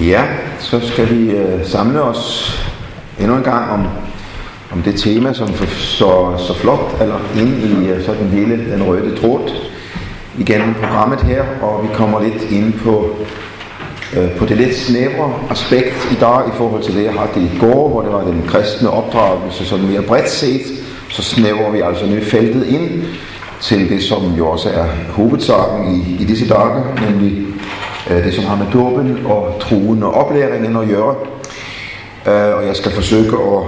Ja, så skal vi øh, samle os endnu en gang om, om det tema, som for, så, så flot eller ind i øh, sådan hele den røde tråd igennem programmet her, og vi kommer lidt ind på, øh, på det lidt snævre aspekt i dag i forhold til det, jeg havde i går, hvor det var den kristne opdragelse, sådan mere bredt set, så snæver vi altså nu feltet ind til det, som jo også er hovedsagen i, i disse dage, nemlig Øh, det, som har med dåben og troen og oplæringen at gøre. Øh, og jeg skal forsøge at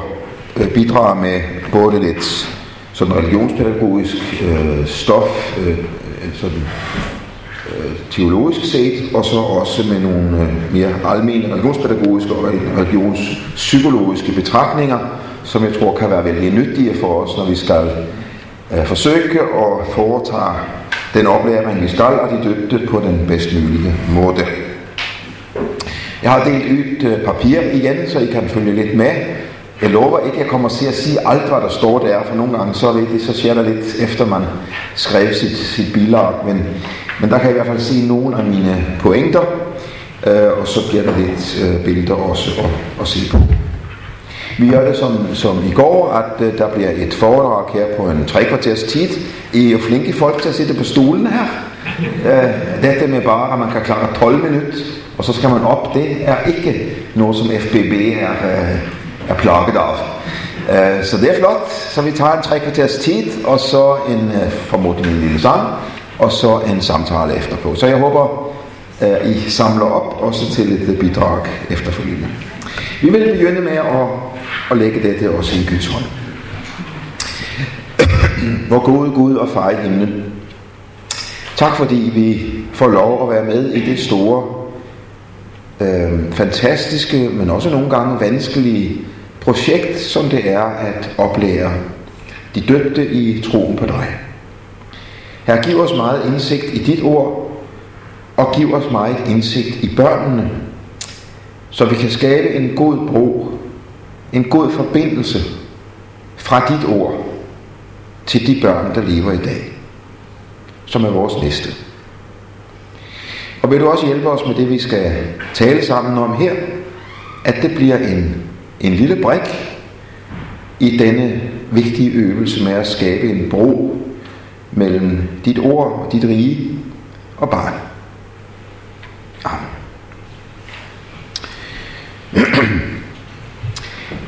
øh, bidrage med både lidt sådan religionspædagogisk øh, stof, øh, sådan øh, teologisk set, og så også med nogle øh, mere almindelige religionspædagogiske og religionspsykologiske betragtninger, som jeg tror kan være vældig nyttige for os, når vi skal øh, forsøge at foretage den oplæring, vi skal, og de døbte på den bedst mulige måde. Jeg har delt ud øh, papir igen, så I kan følge lidt med. Jeg lover ikke, at jeg kommer til at sige alt, hvad der står der, for nogle gange så, er det, så sker der lidt efter, man skrev sit, sit bilag. Men, men der kan jeg i hvert fald sige nogle af mine pointer, øh, og så bliver der lidt øh, billeder også at, at se på. Vi gør det som, som i går, at uh, der bliver et foredrag her på en tre kvarters tid. I er jo flinke folk til at sidde på stolen her. Uh, dette med bare, at man kan klare 12 minutter, og så skal man op, det er ikke noget, som FBB er, uh, er plaget af. Uh, så det er flot, så vi tager en tre kvarters tid, og så en uh, formodentlig en lille sang, og så en samtale efterpå. Så jeg håber, uh, I samler op også til et bidrag efterfølgende. Vi vil begynde med at og lægge dette også i Guds hånd. Hvor gode Gud og far i himlen. Tak fordi vi får lov at være med i det store, øh, fantastiske, men også nogle gange vanskelige projekt, som det er at oplære de døbte i troen på dig. Her giv os meget indsigt i dit ord, og giv os meget indsigt i børnene, så vi kan skabe en god bro en god forbindelse fra dit ord til de børn, der lever i dag, som er vores næste. Og vil du også hjælpe os med det, vi skal tale sammen om her, at det bliver en, en lille brik i denne vigtige øvelse med at skabe en bro mellem dit ord og dit rige og barn. Amen.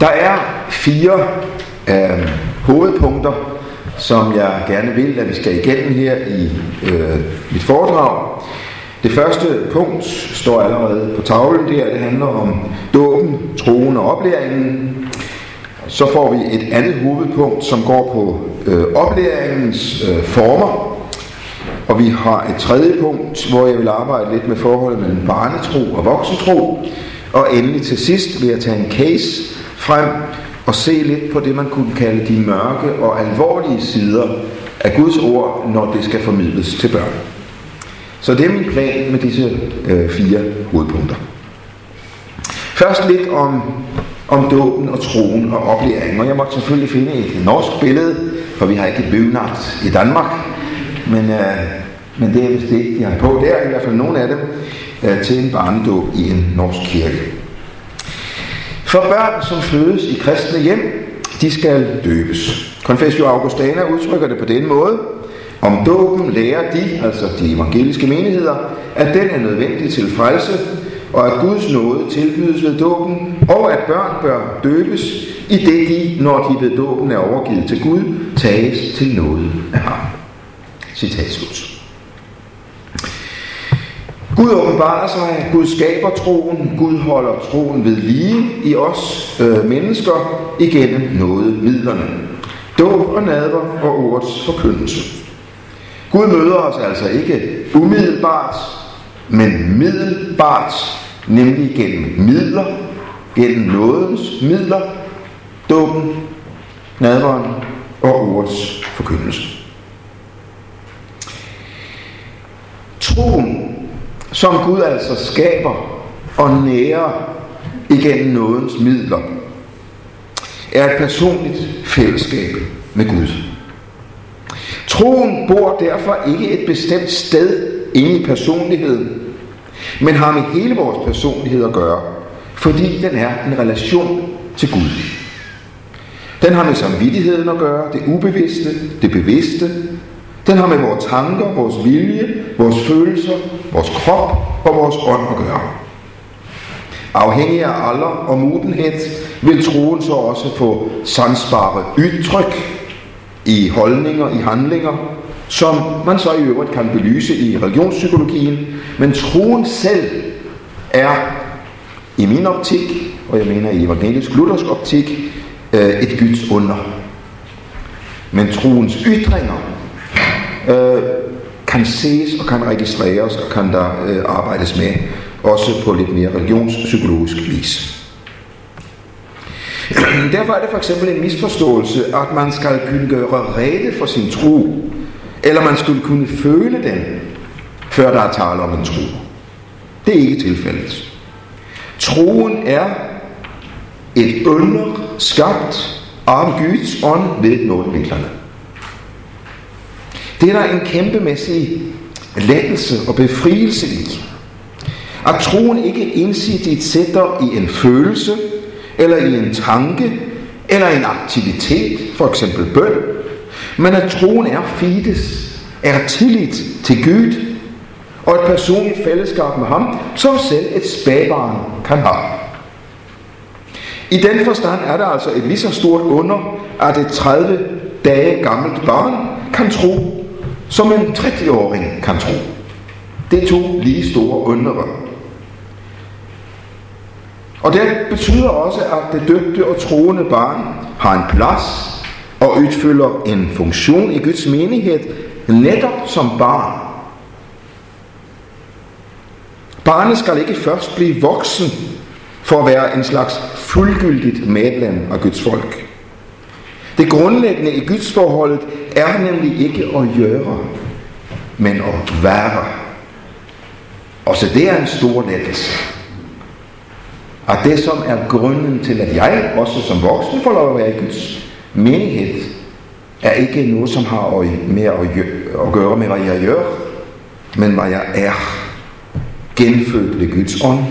Der er fire øh, hovedpunkter, som jeg gerne vil, at vi skal igennem her i øh, mit foredrag. Det første punkt står allerede på tavlen der. Det handler om dåben, troen og oplæringen. Så får vi et andet hovedpunkt, som går på øh, oplæringens øh, former. Og vi har et tredje punkt, hvor jeg vil arbejde lidt med forholdet mellem barnetro og voksentro. Og endelig til sidst vil jeg tage en case frem og se lidt på det, man kunne kalde de mørke og alvorlige sider af Guds ord, når det skal formidles til børn. Så det er min plan med disse øh, fire hovedpunkter. Først lidt om, om dåben og troen og oplæringen. Og jeg måtte selvfølgelig finde et norsk billede, for vi har ikke bøgnat i Danmark. Men, øh, men det er vist det, de har på der, i hvert fald nogle af dem, øh, til en barnedåb i en norsk kirke. For børn, som fødes i kristne hjem, de skal døbes. Confessio Augustana udtrykker det på den måde. Om dåben lærer de, altså de evangeliske menigheder, at den er nødvendig til frelse, og at Guds nåde tilbydes ved dåben, og at børn bør døbes, i det de, når de ved dåben er overgivet til Gud, tages til nåde af ham. Citat slut. Gud åbenbarer sig, Gud skaber troen, Gud holder troen ved lige i os øh, mennesker igennem noget midlerne. Dåb og nadver og ordets forkyndelse. Gud møder os altså ikke umiddelbart, men middelbart, nemlig gennem midler, gennem nådens midler, dåben, nadveren og ordets forkyndelse. Troen som Gud altså skaber og nærer igennem nådens midler, er et personligt fællesskab med Gud. Troen bor derfor ikke et bestemt sted inde i personligheden, men har med hele vores personlighed at gøre, fordi den er en relation til Gud. Den har med samvittigheden at gøre, det ubevidste, det bevidste. Den har med vores tanker, vores vilje, vores følelser, vores krop og vores ånd at gøre. Afhængig af alder og modenhed vil troen så også få sansbare udtryk i holdninger, i handlinger, som man så i øvrigt kan belyse i religionspsykologien, men troen selv er i min optik, og jeg mener i evangelisk luthersk optik, øh, et Guds under. Men troens ytringer øh, ses og kan registreres og kan der øh, arbejdes med, også på lidt mere religionspsykologisk vis. Derfor er det for eksempel en misforståelse, at man skal kunne gøre rede for sin tro, eller man skulle kunne føle den, før der er tale om en tro. Det er ikke tilfældet. Troen er et under skabt af Guds ånd ved nådemidlerne. Det er der en kæmpemæssig lettelse og befrielse i. At troen ikke ensidigt sætter i en følelse, eller i en tanke, eller en aktivitet, for eksempel bøn, men at troen er fides, er tillid til Gud, og et personligt fællesskab med ham, som selv et spædbarn kan have. I den forstand er det altså et lige så stort under, at et 30 dage gammelt barn kan tro, som en 30-åring kan tro. Det er to lige store undere. Og det betyder også, at det døbte og troende barn har en plads og udfylder en funktion i Guds menighed, netop som barn. Barnet skal ikke først blive voksen for at være en slags fuldgyldigt medlem af Guds folk. Det grundlæggende i Guds forholdet er nemlig ikke at gøre, men at være. Og så det er en stor lettelse. At det som er grunden til, at jeg også som voksen får lov at være i Guds menighed, er ikke noget, som har mere at gøre med, hvad jeg gør, men hvad jeg er. Genfødt ved Guds ånd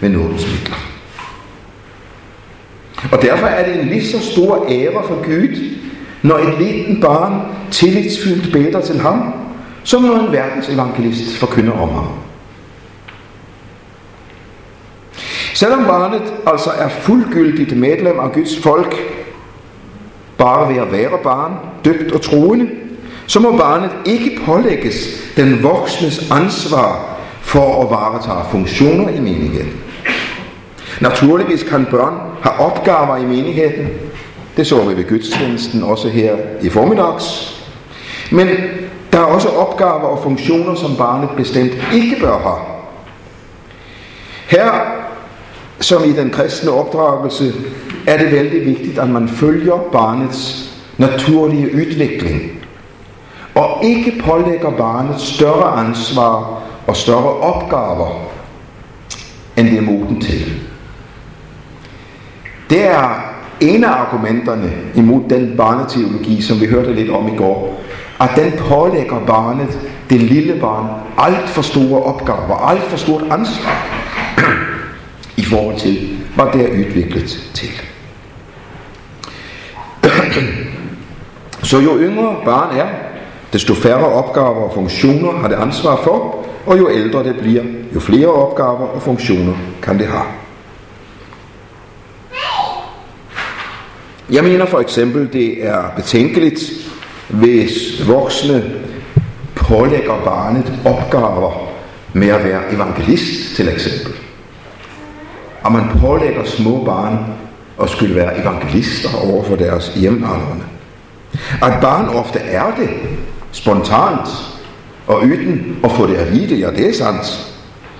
med nådens midler. Og derfor er det en lige så stor ære for Gud, når et lille barn tillidsfyldt beder til ham, som når en verdensevangelist forkynder om ham. Selvom barnet altså er fuldgyldigt medlem af Guds folk, bare ved at være barn, døbt og troende, så må barnet ikke pålægges den voksnes ansvar for at varetage funktioner i menigheden. Naturligvis kan børn have opgaver i menigheden. Det så vi ved gudstjenesten også her i formiddags. Men der er også opgaver og funktioner, som barnet bestemt ikke bør have. Her, som i den kristne opdragelse, er det vældig vigtigt, at man følger barnets naturlige udvikling, og ikke pålægger barnet større ansvar og større opgaver, end det er moden til. Det er en af argumenterne imod den barneteologi, som vi hørte lidt om i går, at den pålægger barnet, det lille barn, alt for store opgaver, alt for stort ansvar i forhold til, hvad det er udviklet til. Så jo yngre barn er, desto færre opgaver og funktioner har det ansvar for, og jo ældre det bliver, jo flere opgaver og funktioner kan det have. Jeg mener for eksempel, det er betænkeligt, hvis voksne pålægger barnet opgaver med at være evangelist til eksempel. Og man pålægger små barn at skulle være evangelister over for deres hjemmealdrende. At barn ofte er det, spontant og uden at få det at vide, ja det er sandt.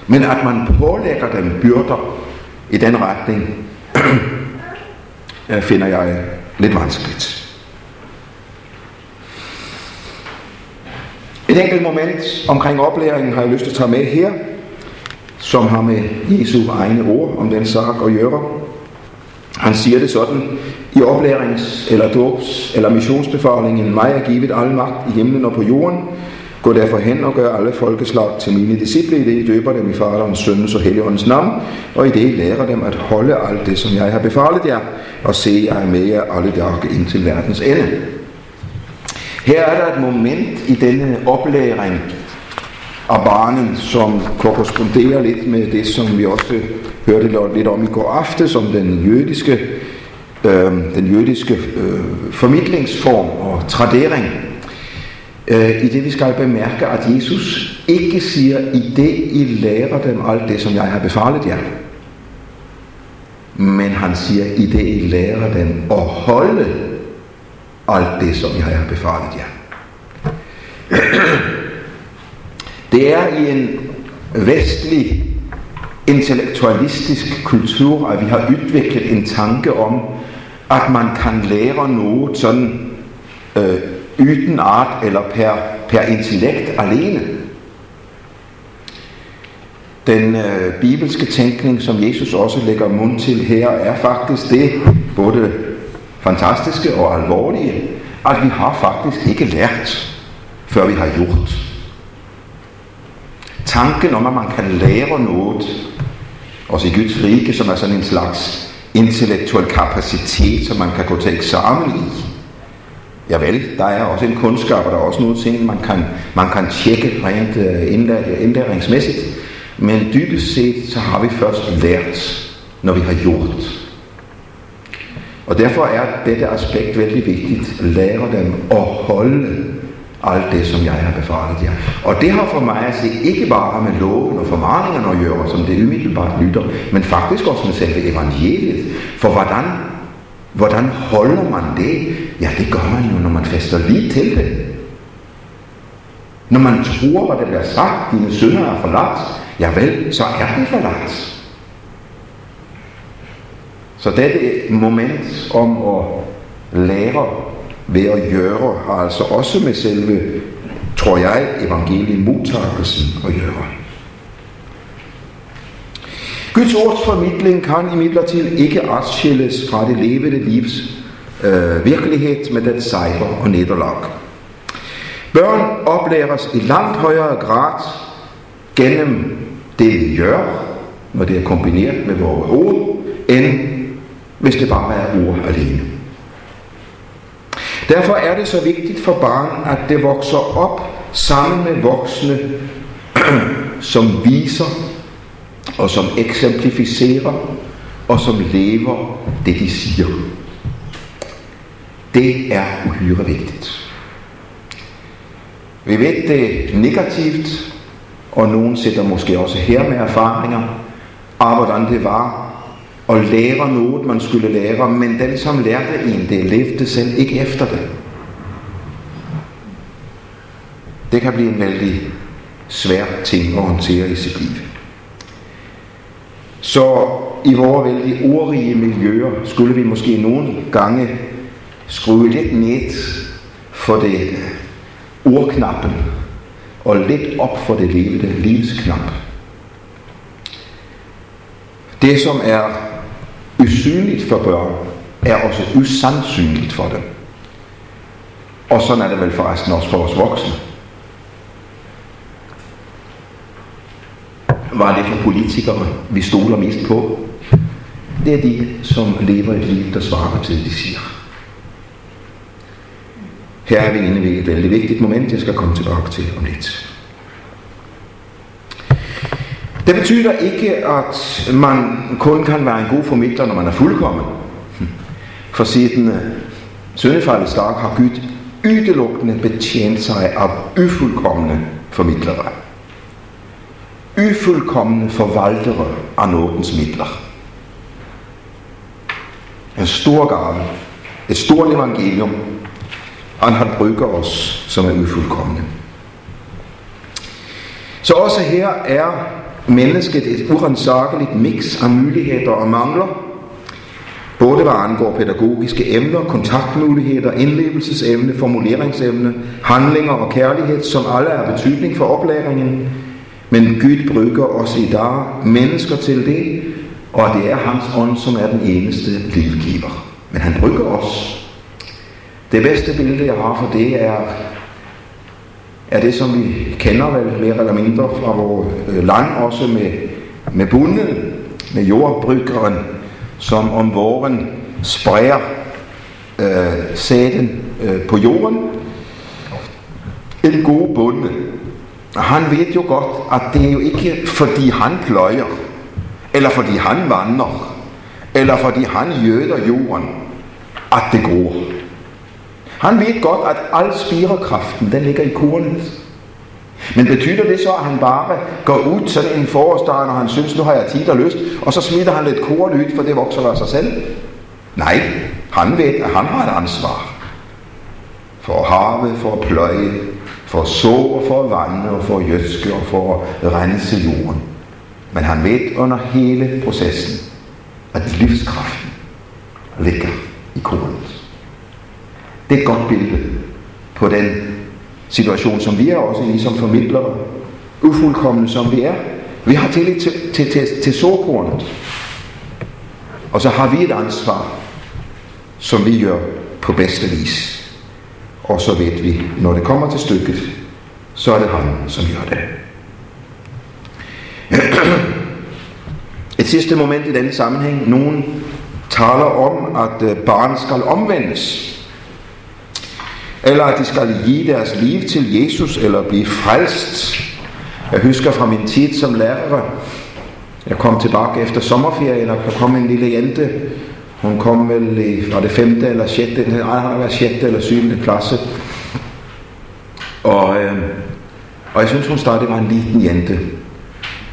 Men at man pålægger dem byrder i den retning, finder jeg lidt vanskeligt. Et enkelt moment omkring oplæringen har jeg lyst til at tage med her, som har med Jesu egne ord om den sag at gøre. Han siger det sådan, i oplærings- eller dåbs- eller missionsbefalingen, mig er givet al magt i himlen og på jorden. Gå derfor hen og gør alle folkeslag til mine disciple, i det I døber dem i Faderens, Søndens og Helligåndens navn, og i det I lærer dem at holde alt det, som jeg har befalet jer, og se, jeg er med jer alle dage indtil verdens ende. Her er der et moment i denne oplæring af barnen, som korresponderer lidt med det, som vi også hørte lidt om i går aftes, om den jødiske, øh, den jødiske øh, formidlingsform og tradering. Øh, I det vi skal bemærke, at Jesus ikke siger, i det I lærer dem alt det, som jeg har befalet jer. Men han siger, i det I lærer dem at holde alt det, som jeg har befalet jer. Det er i en vestlig intellektualistisk kultur, at vi har udviklet en tanke om, at man kan lære noget sådan øh, uden art eller per, per intellekt alene. Den øh, bibelske tænkning, som Jesus også lægger mund til her, er faktisk det både fantastiske og alvorlige, at vi har faktisk ikke lært, før vi har gjort. Tanken om, at man kan lære noget, også i Guds rige, som er sådan en slags intellektuel kapacitet, som man kan gå til eksamen i. Ja vel, der er også en kundskab, og der er også nogle ting, man kan, man kan tjekke rent uh, indlæringsmæssigt. Men dybest set, så har vi først lært, når vi har gjort. Og derfor er dette aspekt vældig vigtigt. Lære dem at holde alt det, som jeg har befalet jer. Og det har for mig at se ikke bare med loven og formaningerne at gøre, som det umiddelbart lytter, men faktisk også med selve evangeliet. For hvordan, hvordan holder man det? Ja, det gør man jo, når man fester lige til det. Når man tror, hvad det bliver sagt, dine sønner er forladt, ja vel, så er det forladt. Så dette moment om at lære ved at gøre har altså også med selve, tror jeg, evangeliemodtagelsen at gøre. Guds ords formidling kan imidlertid ikke adskilles fra det levende livs øh, virkelighed med den sejr og nederlag. Børn oplæres i langt højere grad gennem det vi gør, når det er kombineret med vores ord, end hvis det bare er ord alene. Derfor er det så vigtigt for barn, at det vokser op sammen med voksne, som viser og som eksemplificerer og som lever det, de siger. Det er uhyre vigtigt. Vi ved det negativt, og nogen sætter måske også her med erfaringer af, hvordan det var og lære noget, man skulle lære, men den, som lærte en det, levede selv ikke efter det. Det kan blive en vældig svær ting at håndtere i sit liv. Så i vores vældig ordrige miljøer skulle vi måske nogle gange skrue lidt ned for det ordknappen og lidt op for det levende livsknap. Det som er usynligt for børn, er også usandsynligt for dem. Og sådan er det vel forresten også for os voksne. Hvad er det for politikere, vi stoler mest på? Det er de, som lever et liv, der svarer til det, de siger. Her er vi inde ved et vældig vigtigt moment, jeg skal komme tilbage til om lidt. Det betyder ikke, at man kun kan være en god formidler, når man er fuldkommen. For siden øh, syndefaldets dag har Gud udelukkende betjent sig af ufuldkommende formidlere. Ufuldkommende forvaltere af nådens midler. En stor gave, et stort evangelium, og han brygger os, som er ufuldkommende. Så også her er mennesket et urensageligt mix af muligheder og mangler, både hvad angår pædagogiske emner, kontaktmuligheder, indlevelsesemne, formuleringsemne, handlinger og kærlighed, som alle er betydning for oplæringen. Men Gud brygger os i dag mennesker til det, og det er hans ånd, som er den eneste livgiver. Men han brygger os. Det bedste billede, jeg har for det, er er det, som vi kender vel mere eller mindre fra vores øh, land, også med, med bunden, med jordbryggeren, som om våren spreder øh, sæden øh, på jorden. En god bonde. Han ved jo godt, at det er jo ikke fordi han pløjer, eller fordi han vandrer, eller fordi han jøder jorden, at det gror. Han ved godt, at al spirekraften, den ligger i kornet. Men betyder det så, at han bare går ud sådan en forårsdag, når han synes, nu har jeg tid og lyst, og så smider han lidt korn ud, for det vokser af sig selv? Nej, han ved, at han har et ansvar. For at have, for at pløje, for at så og for at vande og for at jøske og for at rense jorden. Men han ved under hele processen, at livskraften ligger i kornet. Det er et godt billede på den situation, som vi er også i som formidlere. Ufuldkommende som vi er. Vi har tillid til, til, til, til såkornet. Og så har vi et ansvar, som vi gør på bedste vis. Og så ved vi, når det kommer til stykket, så er det ham, som gør det. Et sidste moment i denne sammenhæng. Nogen taler om, at øh, barn skal omvendes. Eller at de skal give deres liv til Jesus, eller blive frelst. Jeg husker fra min tid som lærer, jeg kom tilbage efter sommerferien, og der kom en lille jente. Hun kom vel i, var det femte eller sjette, nej, har været sjette eller syvende klasse. Og, øh, og jeg synes, hun stadig var en liten jente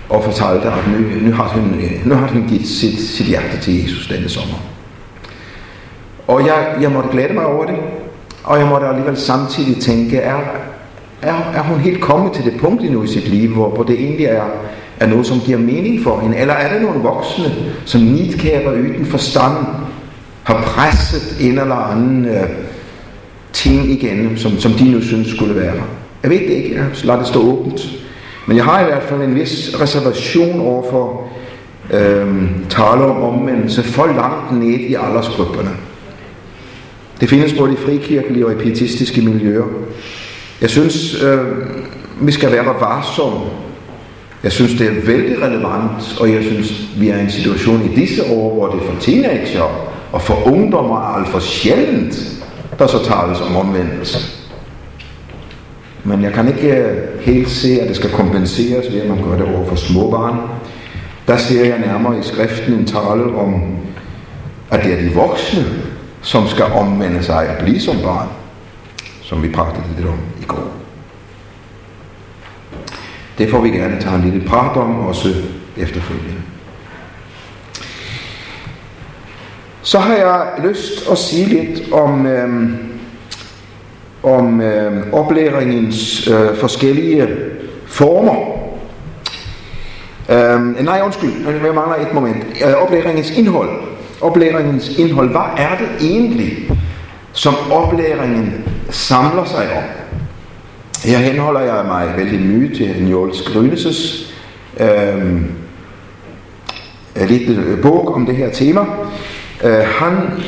og fortalte, at nu, nu, har, hun, øh, nu har hun givet sit, sit hjerte til Jesus denne sommer. Og jeg, jeg måtte glæde mig over det, og jeg måtte alligevel samtidig tænke, er, er, er hun helt kommet til det punkt endnu i sit liv, hvor, hvor det egentlig er, er noget, som giver mening for hende? Eller er det nogle voksne, som nidkæber uden forstand, har presset en eller anden øh, ting igennem, som, som de nu synes skulle være? Jeg ved det ikke, jeg lader det stå åbent. Men jeg har i hvert fald en vis reservation over for øh, tale om omvendelse for langt ned i aldersgrupperne. Det findes både i frikirkelige og i pietistiske miljøer. Jeg synes, øh, vi skal være varsomme. Jeg synes, det er vældig relevant, og jeg synes, vi er i en situation i disse år, hvor det for teenager og for ungdommer er alt for sjældent, der så tales om omvendelse. Men jeg kan ikke øh, helt se, at det skal kompenseres ved, at man gør det over for småbarn. Der ser jeg nærmere i skriften en tale om, at det er de voksne, som skal omvende sig og blive som barn, som vi pratede lidt om i går. Det får vi gerne tage en lille prat om også efterfølgende. Så har jeg lyst at sige lidt om, øh, om øh, oplæringens øh, forskellige former. Øh, nej, undskyld, jeg mangler et moment. Øh, oplæringens indhold oplæringens indhold. Hvad er det egentlig, som oplæringen samler sig om? Her henholder jeg mig vældig mye til Njols Grynes' øhm, øh, lidt bog om det her tema. Øh, han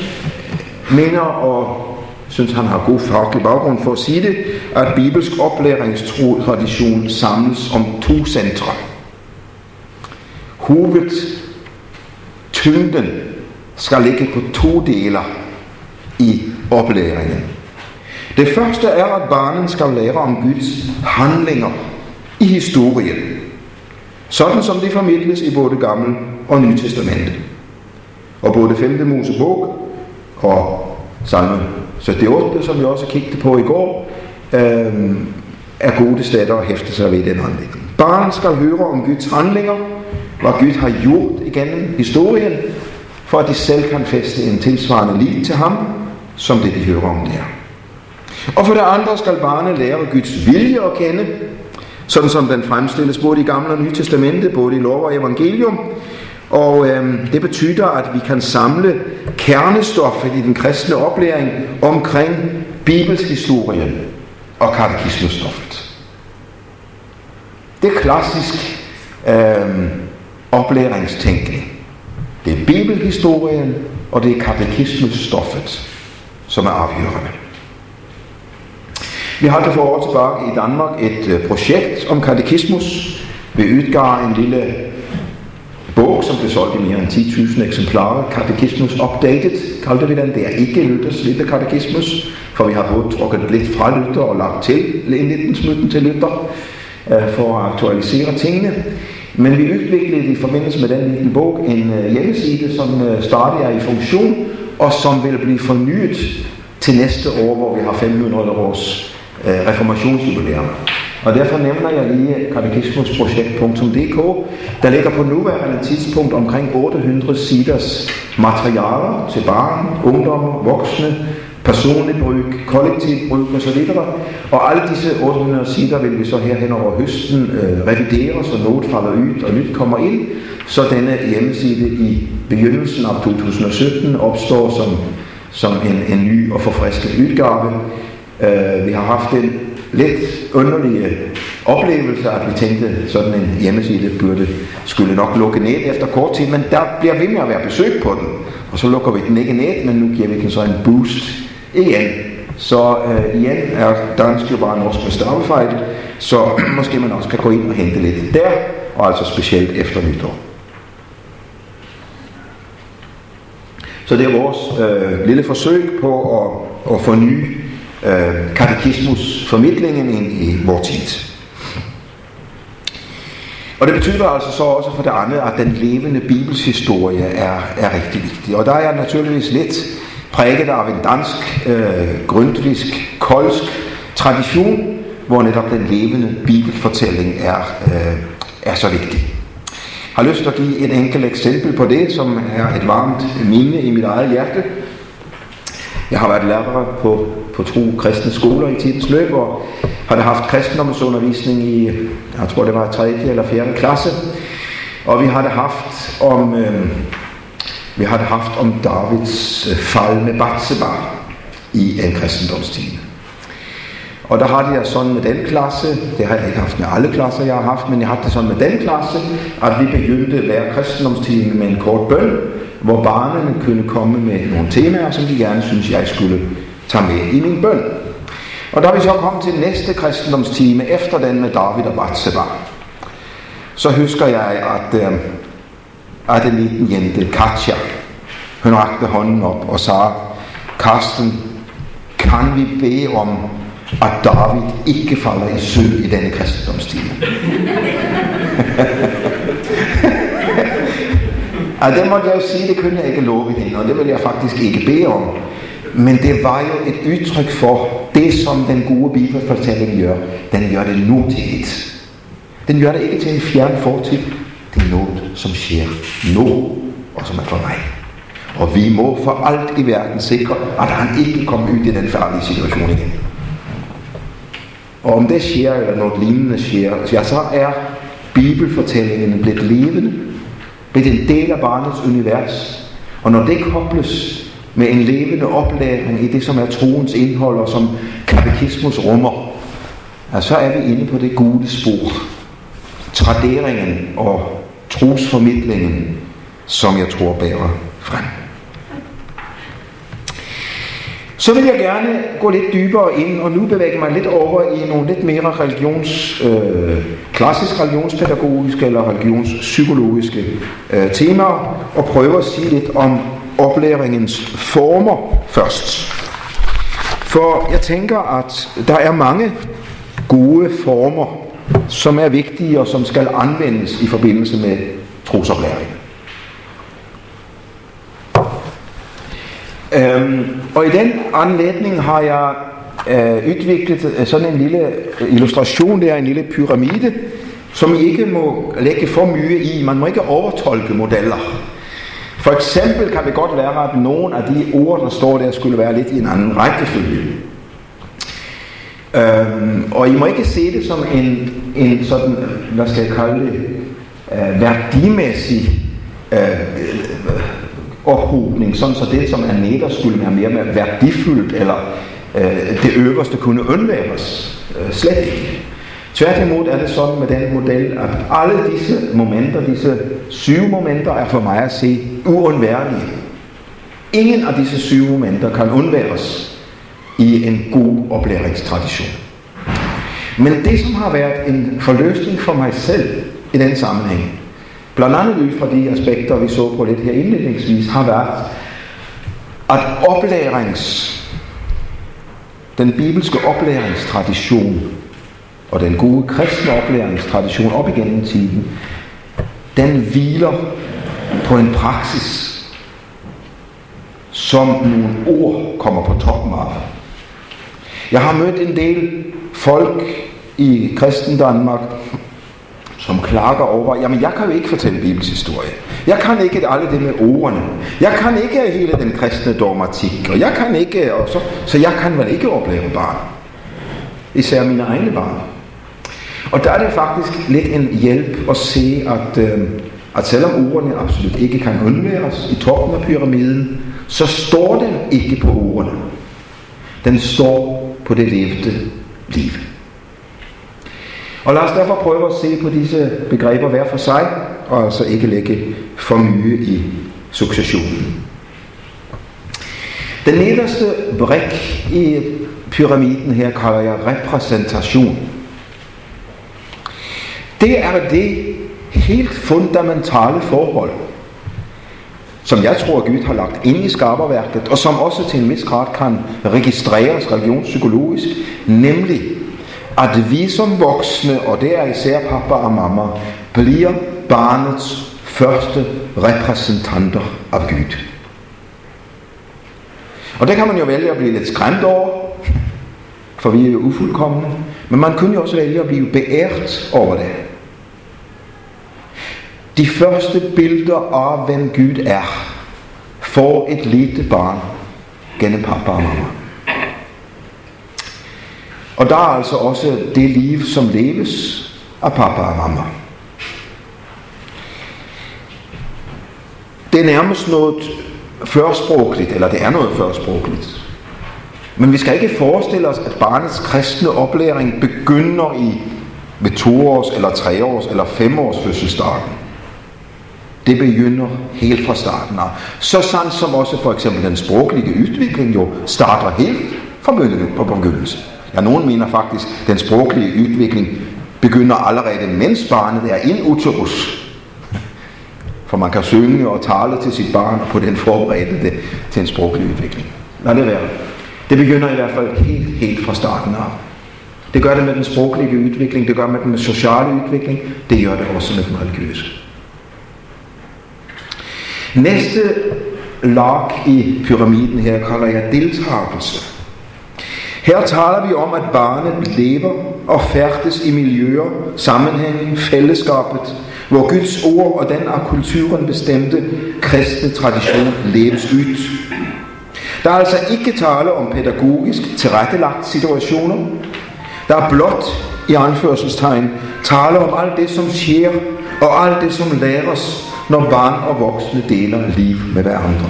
mener og synes han har god faglig baggrund for at sige det, at bibelsk oplæringstradition samles om to centre. Hoved, tyngden skal ligge på to deler i oplæringen. Det første er, at barnen skal lære om Guds handlinger i historien, sådan som det formidles i både Gamle og Nye Testamente. Og både 5. Mosebog og salme 78, som vi også kiggede på i går, øh, er gode steder at hæfte sig ved den anledning. Barn skal høre om Guds handlinger, hvad Gud har gjort igennem historien, for at de selv kan feste en tilsvarende liv til ham, som det de hører om der. Og for det andre skal barnet lære Guds vilje at kende, sådan som den fremstilles både i Gamle og Nye Testamente, både i lov og evangelium. Og øh, det betyder, at vi kan samle kernestoffet i den kristne oplæring omkring bibelshistorien og katekismestoffet. Det er klassisk øh, oplæringstænkning. Det er bibelhistorien, og det er katekismestoffet, som er afgørende. Vi hadde for år tilbage i Danmark et øh, projekt om katekismus. Vi udgav en lille bog, som blev solgt i mere end 10.000 eksemplarer. Katekismus Updated kaldte vi den. Det er ikke Luthers lille katekismus, for vi har både trukket lidt fra Luther og lagt til en liten smutten til Luther øh, for at aktualisere tingene. Men vi udviklede i forbindelse med den lille bog en øh, hjemmeside, som stadig er i funktion, og som vil blive fornyet til næste år, hvor vi har 500 års øh, reformationsjubilæum. Og derfor nævner jeg lige katekismusprojekt.dk. Der ligger på nuværende tidspunkt omkring 800 siders materialer til barn, ungdom, voksne, personlig brug, kollektiv brug osv. Og alle disse 800 sider vil vi så her hen over høsten øh, revidere, så noget falder ud og nyt kommer ind, så denne hjemmeside i begyndelsen af 2017 opstår som, som en, en ny og forfrisket udgave. Øh, vi har haft en lidt underlig øh, oplevelse, at vi tænkte, sådan en hjemmeside burde, skulle nok lukke ned efter kort tid, men der bliver ved med at være besøg på den. Og så lukker vi den ikke ned, men nu giver vi den så en boost igen. Så øh, igen er dansk jo bare norsk med stavefejl, så måske man også kan gå ind og hente lidt der, og altså specielt efter nytår. Så det er vores øh, lille forsøg på at, at forny øh, katekismusformidlingen ind i vores tid. Og det betyder altså så også for det andet, at den levende bibelshistorie er, er rigtig vigtig. Og der er jeg naturligvis lidt præget af en dansk, øh, grundvisk, kolsk tradition, hvor netop den levende bibelfortælling er, øh, er så vigtig har lyst til at give et enkelt eksempel på det, som er et varmt minde i mit eget hjerte. Jeg har været lærer på, på tro kristne skoler i tidens løb, og har haft kristendomsundervisning i, jeg tror det var 3. eller 4. klasse. Og vi havde haft om, øh, vi havde haft om Davids øh, fald med Batseba i en kristendomstime. Og der har jeg altså sådan med den klasse, det har jeg ikke haft med alle klasser, jeg har haft, men jeg har det sådan med den klasse, at vi begyndte hver kristendomstime med en kort bøn, hvor barnene kunne komme med nogle temaer, som de gerne synes, jeg skulle tager med i min bøn. Og da vi så kom til næste kristendomstime, efter den med David og Batseba, så husker jeg, at, øh, at en liten jente, Katja, hun rakte hånden op og sagde, Karsten, kan vi bede om at David ikke falder i søvn i denne kristendomstime. ja, det måtte jeg jo sige, det kunne jeg ikke love hende, og det vil jeg faktisk ikke bede om. Men det var jo et udtryk for det, som den gode bibelfortælling gør. Den gør det nutidigt. Den gør det ikke til en fjern fortid. Det er noget, som sker nu, og som er for mig. Og vi må for alt i verden sikre, at han ikke kommer ud i den farlige situation igen. Og om det sker, eller noget lignende sker, ja, så er bibelfortællingen blevet levende, blevet en del af barnets univers. Og når det kobles med en levende oplæring i det, som er troens indhold, og som katekismus rummer, ja, så er vi inde på det gode spor. Traderingen og trosformidlingen, som jeg tror bærer frem. Så vil jeg gerne gå lidt dybere ind, og nu bevæge mig lidt over i nogle lidt mere religions, øh, klassisk religionspædagogiske eller religionspsykologiske øh, temaer, og prøve at sige lidt om oplæringens former først. For jeg tænker, at der er mange gode former, som er vigtige og som skal anvendes i forbindelse med trosoplæring. Øhm, og i den anledning har jeg øh, udviklet øh, sådan en lille øh, illustration, der en lille pyramide, som I ikke må lægge for mye i. Man må ikke overtolke modeller. For eksempel kan det godt være, at nogle af de ord, der står der, skulle være lidt i en anden rækkefølge. Øhm, og I må ikke se det som en, en sådan, hvad skal jeg kalde det, øh, værdimæssig øh, ophobning, sådan så det, som er netter, skulle være mere værdifuldt, eller øh, det øverste kunne undværes. Øh, slet ikke. Tværtimod er det sådan med den model, at alle disse momenter, disse syv momenter, er for mig at se uundværlige. Ingen af disse syv momenter kan undværes i en god oplæringstradition. Men det, som har været en forløsning for mig selv i den sammenhæng, blandt andet ud fra de aspekter, vi så på lidt her indledningsvis, har været, at oplærings, den bibelske oplæringstradition og den gode kristne oplæringstradition op igennem tiden, den hviler på en praksis, som nogle ord kommer på toppen af. Jeg har mødt en del folk i kristen Danmark, som klager over, jamen jeg kan jo ikke fortælle Bibels historie. Jeg kan ikke alle det med ordene. Jeg kan ikke hele den kristne dogmatik, og jeg kan ikke, og så, så jeg kan vel ikke opleve barn. Især mine egne barn. Og der er det faktisk lidt en hjælp at se, at, øh, at selvom ordene absolut ikke kan undværes i toppen af pyramiden, så står den ikke på ordene. Den står på det levede liv. Og lad os derfor prøve at se på disse begreber hver for sig, og altså ikke lægge for mye i successionen. Den nederste brik i pyramiden her kalder jeg repræsentation. Det er det helt fundamentale forhold, som jeg tror, Gud har lagt ind i skaberværket, og som også til en vis grad kan registreres religionspsykologisk, nemlig at vi som voksne, og det er især pappa og mamma, bliver barnets første repræsentanter af Gud. Og det kan man jo vælge at blive lidt skræmt over, for vi er jo ufuldkommende, men man kunne jo også vælge at blive beært over det. De første billeder af, hvem Gud er, får et lille barn gennem pappa og mamma. Og der er altså også det liv, som leves af pappa og mamma. Det er nærmest noget førsprogligt, eller det er noget førsprogligt. Men vi skal ikke forestille os, at barnets kristne oplæring begynder i ved to års, eller tre års, eller fem års fødselsdagen. Det begynder helt fra starten af. Så sandt som også for eksempel den sproglige udvikling jo starter helt fra begyndelsen. Ja, nogen mener faktisk, at den sproglige udvikling begynder allerede, mens barnet er in uterus. For man kan synge og tale til sit barn, og på den forberede det til en sproglig udvikling. Lad det være. Det begynder i hvert fald helt, helt fra starten af. Det gør det med den sproglige udvikling, det gør det med den sociale udvikling, det gør det også med den religiøse. Næste lag i pyramiden her kalder jeg deltagelse. Her taler vi om, at barnet lever og færdes i miljøer, sammenhæng, fællesskabet, hvor Guds ord og den af kulturen bestemte kristne tradition leves ud. Der er altså ikke tale om pædagogisk tilrettelagt situationer. Der er blot i anførselstegn tale om alt det, som sker, og alt det, som læres, når barn og voksne deler liv med hverandre.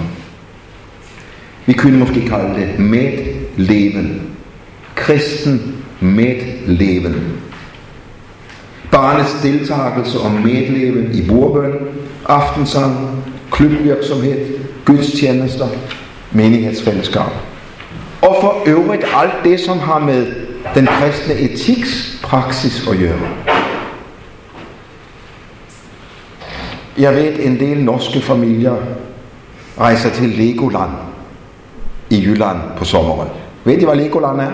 Vi kunne måske kalde det medleven kristen medleven. Barnets deltagelse og medleven i bordbøn, aftensang, klubvirksomhed, gudstjenester, menighedsfællesskab. Og for øvrigt alt det, som har med den kristne etiks praksis at gøre. Jeg ved, en del norske familier rejser til Legoland i Jylland på sommeren. Ved I, hvad Legoland er?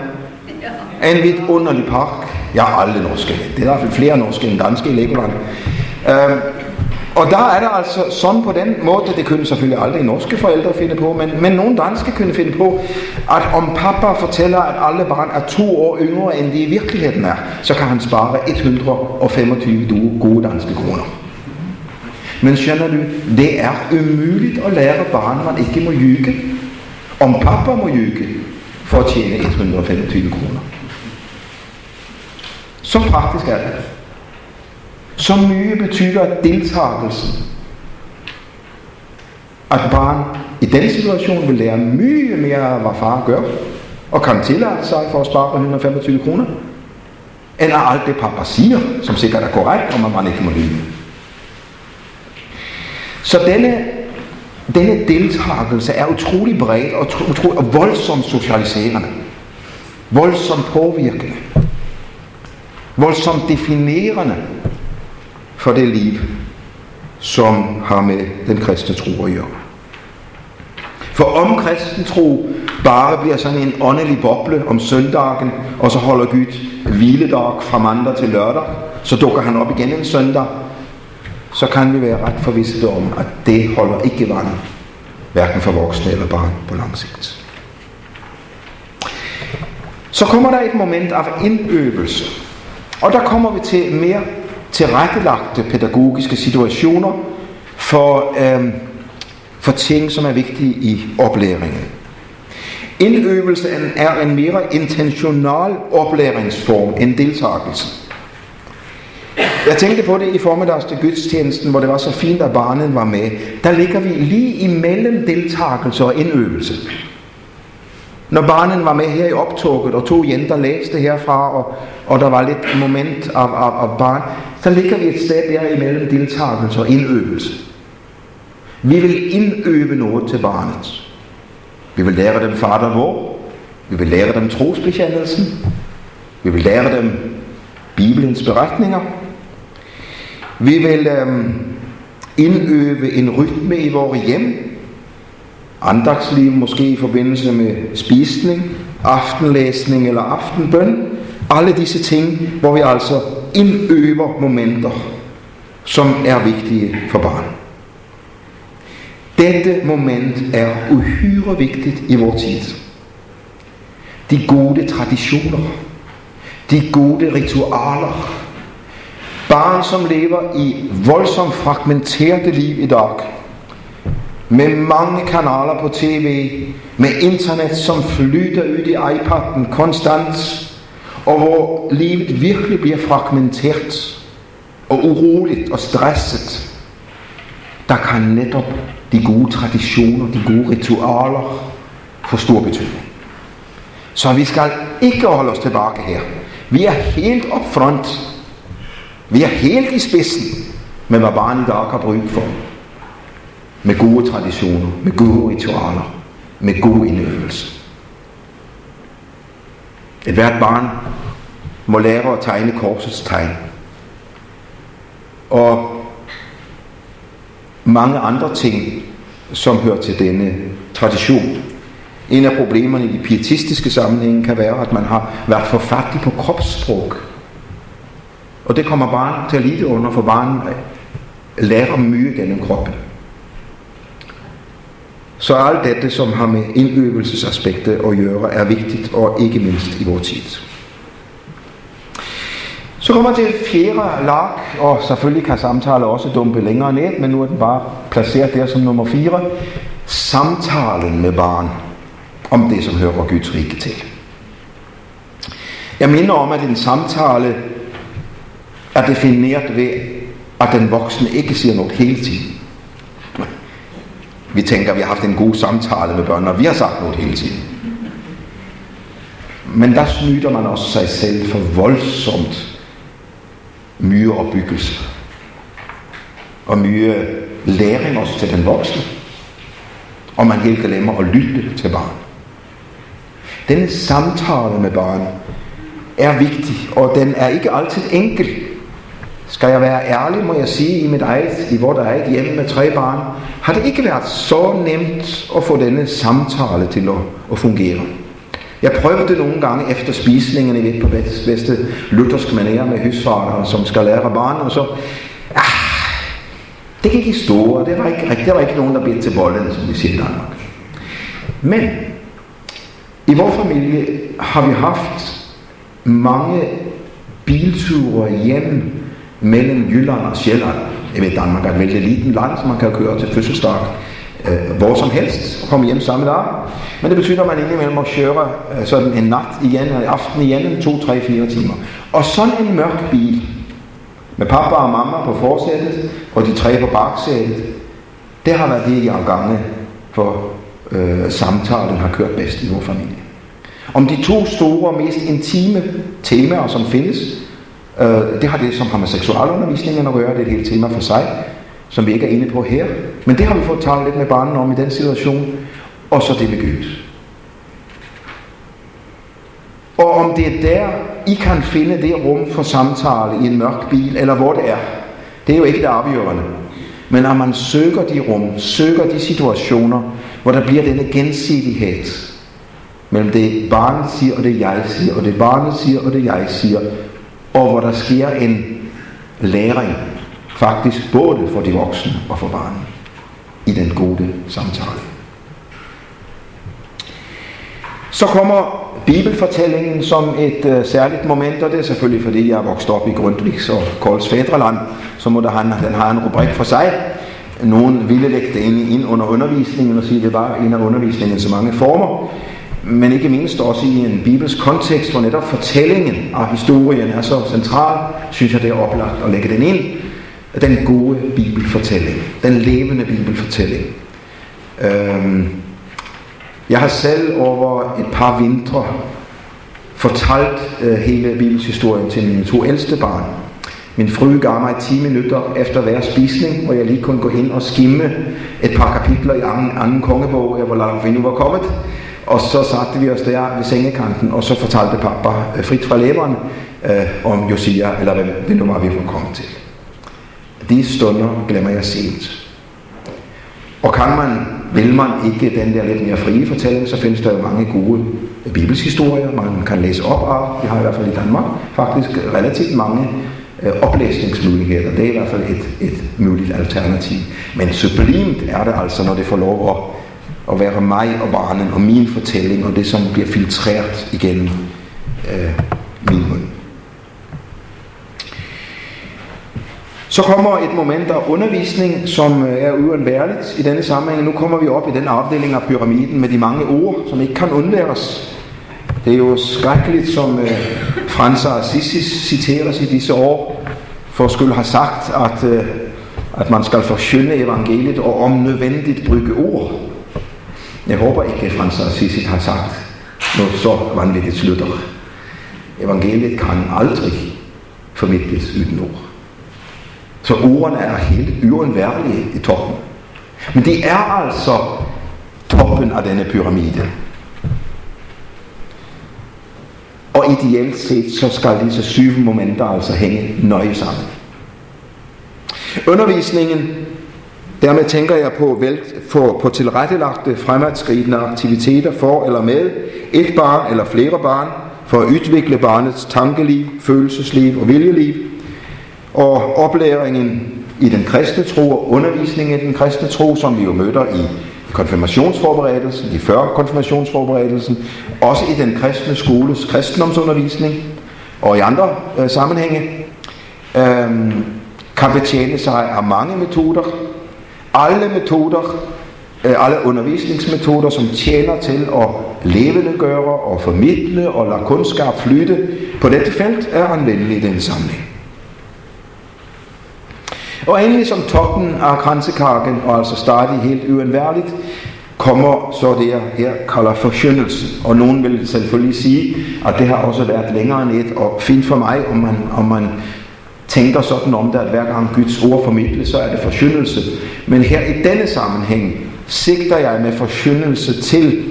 En vidunderlig park. Jeg har aldrig norske. Det er fald flere norske end danske i Legoland. Øhm, og der er der altså sådan på den måde, det kunne selvfølgelig aldrig norske forældre finde på, men, men nogle danske kunne finde på, at om pappa fortæller, at alle børn er to år yngre, end de i virkeligheden er, så kan han spare 125 gode danske kroner. Men skjønner du, det er umuligt at lære barn, man ikke må ljuge. Om pappa må ljuge for at tjene 125 kroner. Så praktisk er det. Så mye betyder deltagelsen. At barn i den situation vil lære mye mere af, hvad far gør, og kan tillade sig for at spare 125 kroner, end af alt det pappa siger, som sikkert er korrekt, om man man ikke må lyve. Så denne, denne deltagelse er utrolig bred og, utrolig, og voldsomt socialiserende. Voldsomt påvirkende. voldsomt definerende for det liv, som har med den kristne tro at gøre. For om kristen tro bare bliver sådan en åndelig boble om søndagen, og så holder Gud hviledag fra mandag til lørdag, så dukker han op igen en søndag, så kan vi være ret forvisset om, at det holder ikke vand, hverken for voksne eller barn på lang sigt. Så kommer der et moment af indøvelse, og der kommer vi til mere tilrettelagte pædagogiske situationer for, øh, for ting, som er vigtige i oplæringen. Indøvelsen er en mere intentional oplæringsform end deltagelse. Jeg tænkte på det i formiddags til gudstjenesten, hvor det var så fint, at barnen var med. Der ligger vi lige imellem deltagelse og indøvelse. Når barnen var med her i optoget, og to jenter læste herfra, og, og der var lidt moment af, af, af barn, så ligger vi et sted der imellem deltagelse og indøvelse. Vi vil indøve noget til barnet. Vi vil lære dem fader vor. Vi vil lære dem trosbekendelsen. Vi vil lære dem Bibelens beretninger. Vi vil øhm, indøve en rytme i vores hjem. Andagsliv måske i forbindelse med spisning, aftenlæsning eller aftenbøn. Alle disse ting, hvor vi altså indøver momenter, som er vigtige for barn. Dette moment er uhyre vigtigt i vores tid. De gode traditioner, de gode ritualer, Barn, som lever i voldsomt fragmenterte liv i dag, med mange kanaler på tv, med internet, som flyter ud i iPad'en konstant, og hvor livet virkelig bliver fragmenteret og uroligt og stresset, der kan netop de gode traditioner, de gode ritualer få stor betydning. Så vi skal ikke holde os tilbage her. Vi er helt op front. Vi er helt i spidsen med, hvad barnet der har brug for. Med gode traditioner, med gode ritualer, med god indøvelse. Et hvert barn må lære at tegne korsets tegn. Og mange andre ting, som hører til denne tradition. En af problemerne i de pietistiske sammenhænge kan være, at man har været forfattig på kropssprog. Og det kommer barnet til at lide under, for barnet lærer mye gennem kroppen. Så alt dette, som har med indøvelsesaspektet at gøre, er vigtigt, og ikke mindst i vores tid. Så kommer til fjerde lag, og selvfølgelig kan samtale også dumpe længere ned, men nu er den bare placeret der som nummer fire. Samtalen med barn om det, som hører Guds rige til. Jeg minder om, at en samtale er defineret ved, at den voksne ikke siger noget hele tiden. Vi tænker, at vi har haft en god samtale med børnene, og vi har sagt noget hele tiden. Men der snyder man også sig selv for voldsomt mye opbyggelse. Og mye læring også til den voksne. Og man helt glemmer at lytte til barn. Denne samtale med barn er vigtig, og den er ikke altid enkel. Skal jeg være ærlig, må jeg sige, i mit eget, i vort eget hjem med tre barn, har det ikke været så nemt at få denne samtale til at, at fungere. Jeg prøvede nogle gange efter spisningen i på bedste luthersk manér med husfader, som skal lære barn, og så, ah, det gik i store, det var ikke rigtigt, der var ikke nogen, der blev til bolden, som vi siger i Danmark. Men i vores familie har vi haft mange bilture hjem mellem Jylland og Sjælland. Jeg ved, Danmark er et vældig liten land, som man kan køre til fødselsdag øh, hvor som helst og komme hjem samme dag. Men det betyder, at man indimellem må køre øh, sådan en nat igen, en aften igen, to, tre, fire timer. Og sådan en mørk bil, med pappa og mamma på forsættet, og de tre på bagsædet, det har været det, jeg gange for øh, samtalen har kørt bedst i vores familie. Om de to store, mest intime temaer, som findes, Øh, det har det, som har med seksualundervisningen at gøre, det er et helt tema for sig, som vi ikke er inde på her. Men det har vi fået talt lidt med barnen om i den situation. Og så det med Gud. Og om det er der, I kan finde det rum for samtale i en mørk bil, eller hvor det er, det er jo ikke det afgørende. Men når man søger de rum, søger de situationer, hvor der bliver denne gensidighed mellem det barnet siger og det jeg siger, og det barnet siger og det jeg siger, og hvor der sker en læring, faktisk både for de voksne og for barnet, i den gode samtale. Så kommer bibelfortællingen som et øh, særligt moment, og det er selvfølgelig fordi jeg er vokset op i Grundtvigs og Kolds fædreland, så må der han, den har en rubrik for sig. Nogen ville lægge det ind, ind under undervisningen og sige, at det var en af undervisningens mange former, men ikke mindst også i en bibelsk kontekst, hvor netop fortællingen og historien er så central, synes jeg det er oplagt at lægge den ind. Den gode bibelfortælling, den levende bibelfortælling. Øhm, jeg har selv over et par vintre fortalt øh, hele bibelshistorien til mine to ældste barn. Min frue gav mig 10 minutter efter hver spisning, hvor jeg lige kunne gå hen og skimme et par kapitler i anden, anden kongebog, hvor langt vi nu var kommet. Og så satte vi os der ved sengekanten, og så fortalte pappa øh, frit fra læberen øh, om Josia, eller hvem det nu var, vi var kommet til. De stunder glemmer jeg sent. Og kan man, vil man ikke den der lidt mere frie fortælling, så findes der jo mange gode bibelshistorier, man kan læse op af. Vi har i hvert fald i Danmark faktisk relativt mange øh, oplæsningsmuligheder. Det er i hvert fald et, et muligt alternativ. Men sublimt er det altså, når det får lov at, at være mig og barnen og min fortælling, og det som bliver filtreret igennem øh, min mund. Så kommer et moment af undervisning, som øh, er uundværligt i denne sammenhæng. Nu kommer vi op i den afdeling af pyramiden med de mange ord, som ikke kan undværes. Det er jo skrækkeligt, som øh, Frans af Assisi citeres i disse år, for skulle have sagt, at, øh, at man skal forskynde evangeliet og om nødvendigt bruge ord. Jeg håber ikke, at Frans Assisi har sagt noget så vanvittigt slutter. Evangeliet kan aldrig formidles uden ord. Så ordene er helt uundværlige i toppen. Men de er altså toppen af denne pyramide. Og ideelt set, så skal disse syv momenter altså hænge nøje sammen. Undervisningen, dermed tænker jeg på, vel, på, på tilrettelagte fremadskridende aktiviteter for eller med et barn eller flere barn, for at udvikle barnets tankeliv, følelsesliv og viljeliv, og oplæringen i den kristne tro og undervisningen i den kristne tro, som vi jo møder i konfirmationsforberedelsen, i før konfirmationsforberedelsen, også i den kristne skoles kristendomsundervisning og i andre øh, sammenhænge, øh, kan betjene sig af mange metoder. Alle metoder, øh, alle undervisningsmetoder, som tjener til at levendegøre og formidle og lade kundskab flytte på dette felt, er anvendelige i den sammenhæng. Og endelig som toppen af kransekagen, og altså stadig helt uundværligt, kommer så det, jeg her kalder forsyndelsen. Og nogen vil selvfølgelig sige, at det har også været længere end et, og fint for mig, om man, om man tænker sådan om det, at hver gang Guds ord formidles, så er det forsyndelse. Men her i denne sammenhæng sigter jeg med forsyndelse til,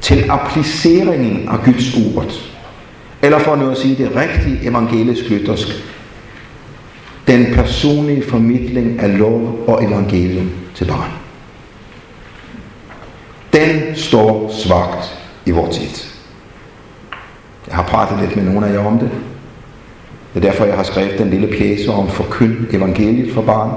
til appliceringen af Guds ord. Eller for nu at sige det rigtige evangelisk lyttersk, den personlige formidling af lov og evangelium til barn. Den står svagt i vores tid. Jeg har pratet lidt med nogle af jer om det. Det er derfor, jeg har skrevet den lille pjæse om forkynd evangeliet for barn.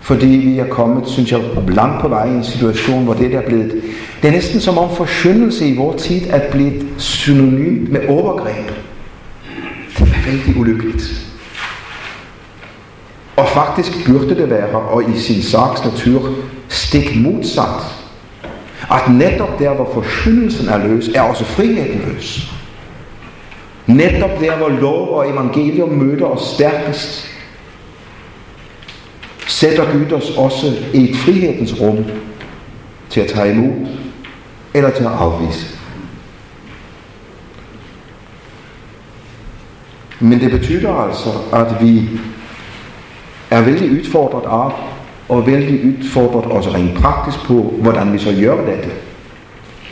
Fordi vi er kommet, synes jeg, langt på vej i en situation, hvor det er blevet... Det er næsten som om forskyndelse i vores tid er blevet synonym med overgreb. Det er vældig ulykkeligt. Og faktisk burde det være, og i sin sags natur, stik modsat. At netop der, hvor forskyndelsen er løs, er også friheden løs. Netop der, hvor lov og evangelium møder os stærkest, sætter Gud os også i et frihedens rum til at tage imod eller til at afvise. Men det betyder altså, at vi er vældig udfordret af, og vældig udfordret også rent praktisk på, hvordan vi så gør dette.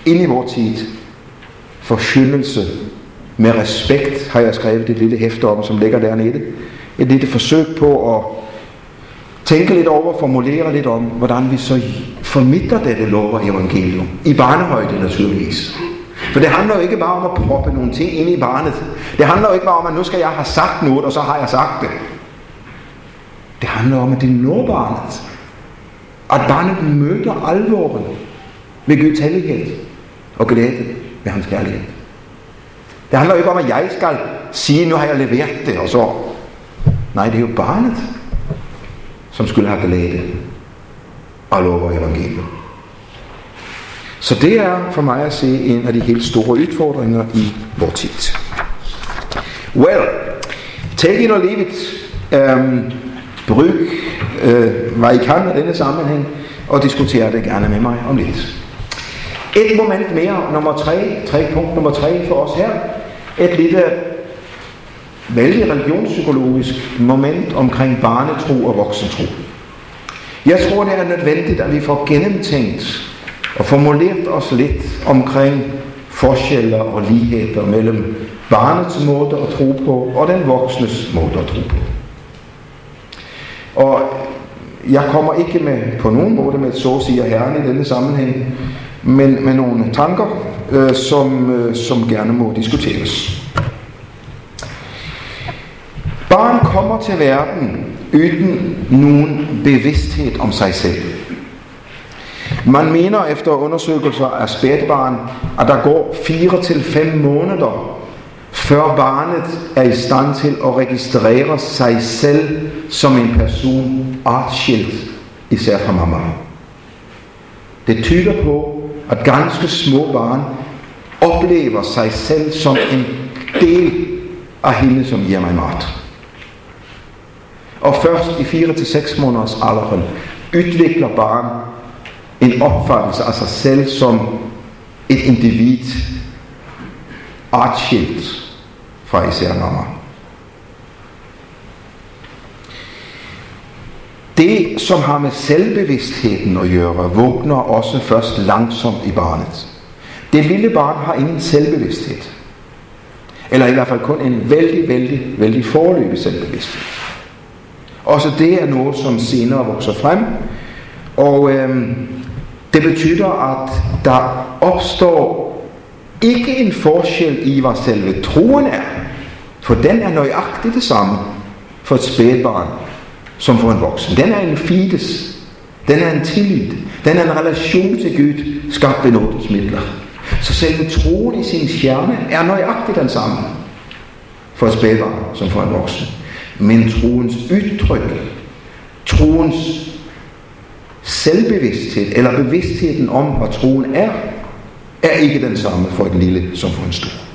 Ind i vores tid, forskyndelse med respekt, har jeg skrevet det lille hæfte om, som ligger dernede. Et lille forsøg på at tænke lidt over, formulere lidt om, hvordan vi så formidler dette lov og evangelium. I barnehøjde naturligvis. For det handler jo ikke bare om at proppe nogle ting ind i barnet. Det handler jo ikke bare om, at nu skal jeg have sagt noget, og så har jeg sagt det. Det handler om, at det når barnet. At barnet møder alvoren ved Guds hellighed og glæde ved hans kærlighed. Det handler jo ikke om, at jeg skal sige, nu har jeg leveret det, og så... Nej, det er jo barnet, som skulle have glæde og lov evangeliet. Så det er for mig at se en af de helt store udfordringer i vores tid. Well, tag it or leave. Um, brug uh, hvad I kan i denne sammenhæng, og diskutere det gerne med mig om lidt. Et moment mere, nummer tre, tre punkt nummer tre for os her. Et lille vældig religionspsykologisk moment omkring barnetro og voksentro. Jeg tror, det er nødvendigt, at vi får gennemtænkt og formuleret os lidt omkring forskelle og ligheder mellem barnets måde at tro på og den voksnes måde at tro på. Og jeg kommer ikke med på nogen måde med, så siger Herren i denne sammenhæng, men med nogle tanker, øh, som, øh, som gerne må diskuteres. Barn kommer til verden uden nogen bevidsthed om sig selv. Man mener efter undersøgelser af spædbarn, at der går 4 til 5 måneder, før barnet er i stand til at registrere sig selv som en person artskilt, især fra mamma. Det tyder på, at ganske små barn oplever sig selv som en del af hende, som giver mig mat. Og først i 4 til 6 måneders alderen udvikler barn en opfattelse af sig selv som et individ artskilt fra især mamma. Det, som har med selvbevidstheden at gøre, vågner også først langsomt i barnet. Det lille barn har ingen selvbevidsthed. Eller i hvert fald kun en vældig, vældig, vældig forløbig selvbevidsthed. Også det er noget, som senere vokser frem. Og øhm, det betyder, at der opstår ikke en forskel i, hvad selve troen er. For den er nøjagtigt det samme for et spædbarn som for en voksen. Den er en fides. Den er en tillid. Den er en relation til Gud, skabt ved nådens midler. Så selv troen i sin kerne er nøjagtigt den samme for et spædbarn som for en voksen. Men troens udtryk, troens selvbevidsthed, eller bevidstheden om, hvad troen er, er ikke den samme for et lille som for en stor.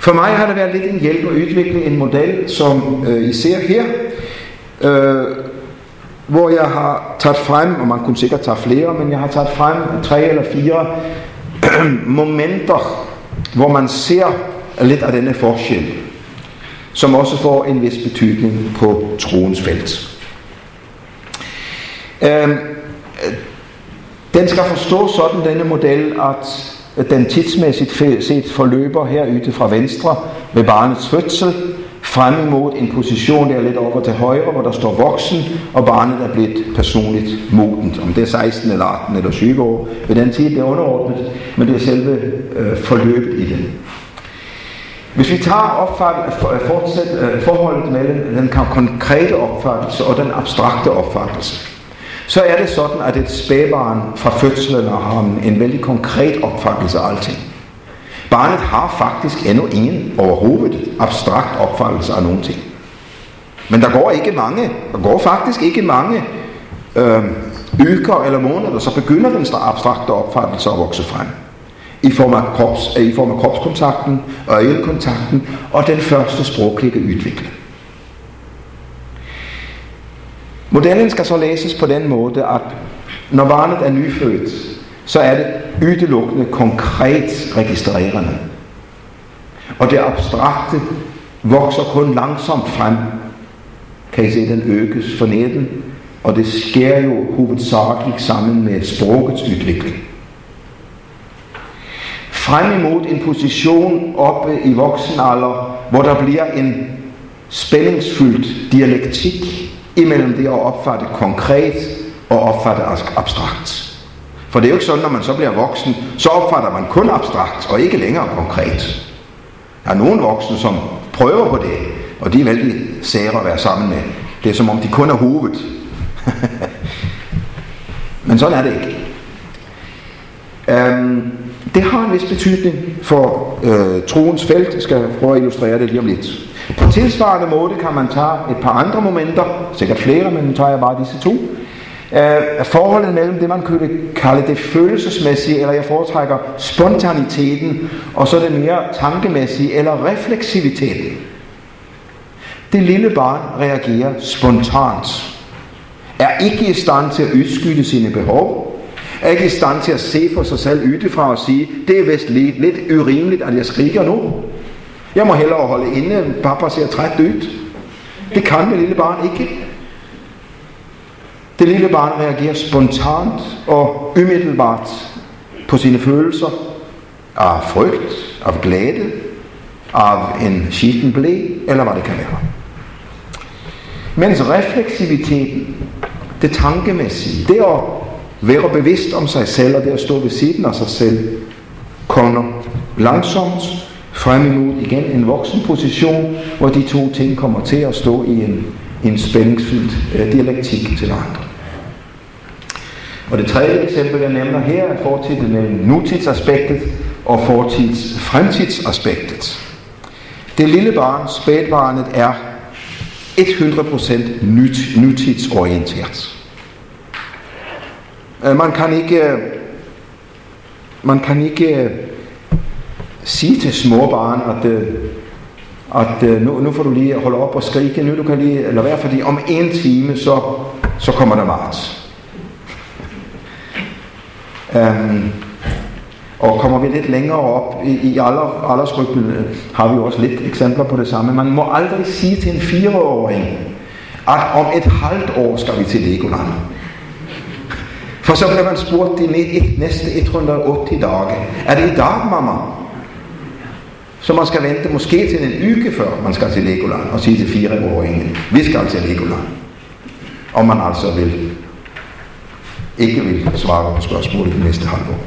For mig har det været lidt en hjælp at udvikle en model, som øh, I ser her, øh, hvor jeg har taget frem, og man kunne sikkert tage flere, men jeg har taget frem tre eller fire momenter, hvor man ser lidt af denne forskel, som også får en vis betydning på troens felt. Øh, den skal forstås sådan, denne model, at den tidsmæssigt set forløber her yde fra venstre ved barnets fødsel, frem imod en position, der lidt over til højre, hvor der står voksen, og barnet er blevet personligt modent. Om det er 16 eller 18 eller 20 år. Ved den tid det er underordnet, men det er selve øh, forløbet i det. Hvis vi tager øh, fortsæt, øh, forholdet mellem den konkrete opfattelse og den abstrakte opfattelse, så er det sådan, at et spædbarn fra fødslen har en vældig konkret opfattelse af alting. Barnet har faktisk endnu ingen overhovedet abstrakt opfattelse af nogen ting. Men der går ikke mange, der går faktisk ikke mange øh, uger eller måneder, så begynder den abstrakte opfattelse at vokse frem. I form af, krops, i form af kropskontakten, øjekontakten og den første sproglige udvikling. Modellen skal så læses på den måde, at når barnet er nyfødt, så er det udelukkende konkret registrerende. Og det abstrakte vokser kun langsomt frem. Kan I se, den økes for neden, og det sker jo hovedsageligt sammen med sprogets udvikling. frem imod en position oppe i voksenalder, hvor der bliver en spændingsfyldt dialektik imellem det at opfatte konkret og opfatte abstrakt. For det er jo ikke sådan, når man så bliver voksen, så opfatter man kun abstrakt og ikke længere konkret. Der er nogle voksne, som prøver på det, og de er vældig sære at være sammen med. Det er som om de kun er hovedet. Men sådan er det ikke. Øhm, det har en vis betydning for øh, troens felt. Jeg skal prøve at illustrere det lige om lidt. På tilsvarende måde kan man tage et par andre momenter, sikkert flere, men nu tager jeg bare disse to. Uh, forholdet mellem det, man kunne kalde det følelsesmæssige, eller jeg foretrækker spontaniteten, og så det mere tankemæssige, eller refleksiviteten. Det lille barn reagerer spontant, er ikke i stand til at udskyde sine behov, er ikke i stand til at se på sig selv udefra og sige, det er vist lidt, lidt urimeligt, at jeg skriger nu. Jeg må hellere holde inde, pappa ser træt ud. Det kan det lille barn ikke. Det lille barn reagerer spontant og umiddelbart på sine følelser af frygt, af glæde, af en skitten blæ, eller hvad det kan være. Mens refleksiviteten, det tankemæssige, det at være bevidst om sig selv, og det at stå ved siden af sig selv, kommer langsomt frem imod igen en voksen position, hvor de to ting kommer til at stå i en, en spændingsfyldt øh, dialektik til andre. Og det tredje eksempel, jeg nævner her, er fortiden mellem nutidsaspektet og fortids fremtidsaspektet. Det lille barn, spædbarnet, er 100% nyt, nutidsorienteret. Øh, man kan ikke, øh, man kan ikke øh, sige til små barn, at, øh, at øh, nu, nu får du lige holde op og skrige, nu du kan lige lade være, fordi om en time, så, så kommer der marts. Um, øhm, og kommer vi lidt længere op i, i alder, aldersgruppen, øh, har vi jo også lidt eksempler på det samme. Man må aldrig sige til en fireårig, at om et halvt år skal vi til Legoland. For så bliver man spurgt de næste 180 dage. Er det i dag, mamma? Så man skal vente måske til en uge før man skal til Legoland og sige til fireåringen, vi skal til Legoland. Om man altså vil, ikke vil svare på spørgsmålet det næste halvår.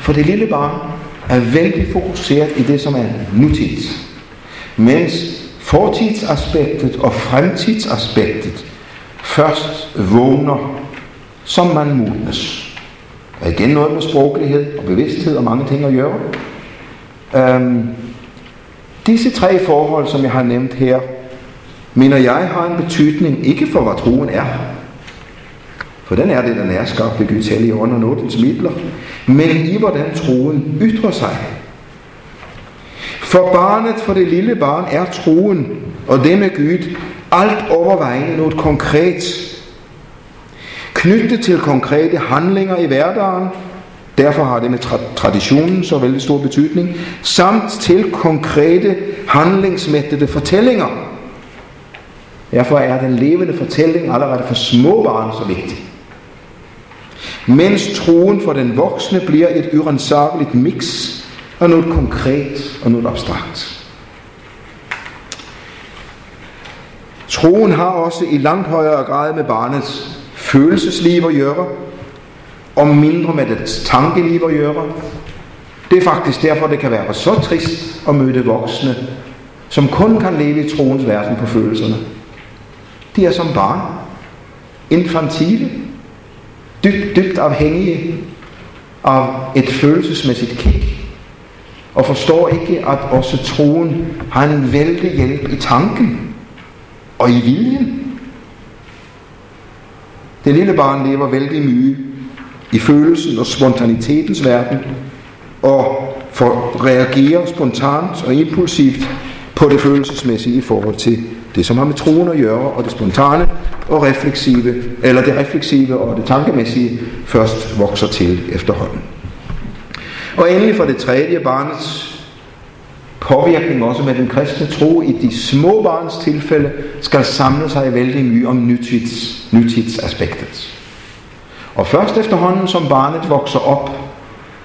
For det lille barn er vældig fokuseret i det, som er nutids. Mens fortidsaspektet og fremtidsaspektet først vågner, som man modnes. Og igen noget med sproglighed og bevidsthed og mange ting at gøre. Øhm, disse tre forhold, som jeg har nævnt her, mener jeg har en betydning ikke for, hvad troen er, for den er det, den er skabt ved Guds hellige ånd og nådens midler, men i hvordan troen ytrer sig. For barnet, for det lille barn, er troen, og det med Gud, alt overvejende noget konkret. Knyttet til konkrete handlinger i hverdagen, derfor har det med tra- traditionen så vældig stor betydning, samt til konkrete handlingsmættede fortællinger. Derfor er den levende fortælling allerede for små barn så vigtig. Mens troen for den voksne bliver et urensageligt mix af noget konkret og noget abstrakt. Troen har også i langt højere grad med barnets følelsesliv at gøre, og mindre med dets tankeliv at gøre. Det er faktisk derfor, det kan være så trist at møde voksne, som kun kan leve i troens verden på følelserne. De er som barn, infantile, dybt, dybt afhængige af et følelsesmæssigt kick, og forstår ikke, at også troen har en vældig hjælp i tanken og i viljen. Det lille barn lever vældig mye i følelsen og spontanitetens verden, og for reagere spontant og impulsivt på det følelsesmæssige i forhold til det, som har med troen at gøre, og det spontane og refleksive, eller det refleksive og det tankemæssige, først vokser til efterhånden. Og endelig for det tredje, barnets påvirkning også med den kristne tro i de små barns tilfælde, skal samle sig vældig mye om nytids, nytidsaspektet. Og først efterhånden, som barnet vokser op,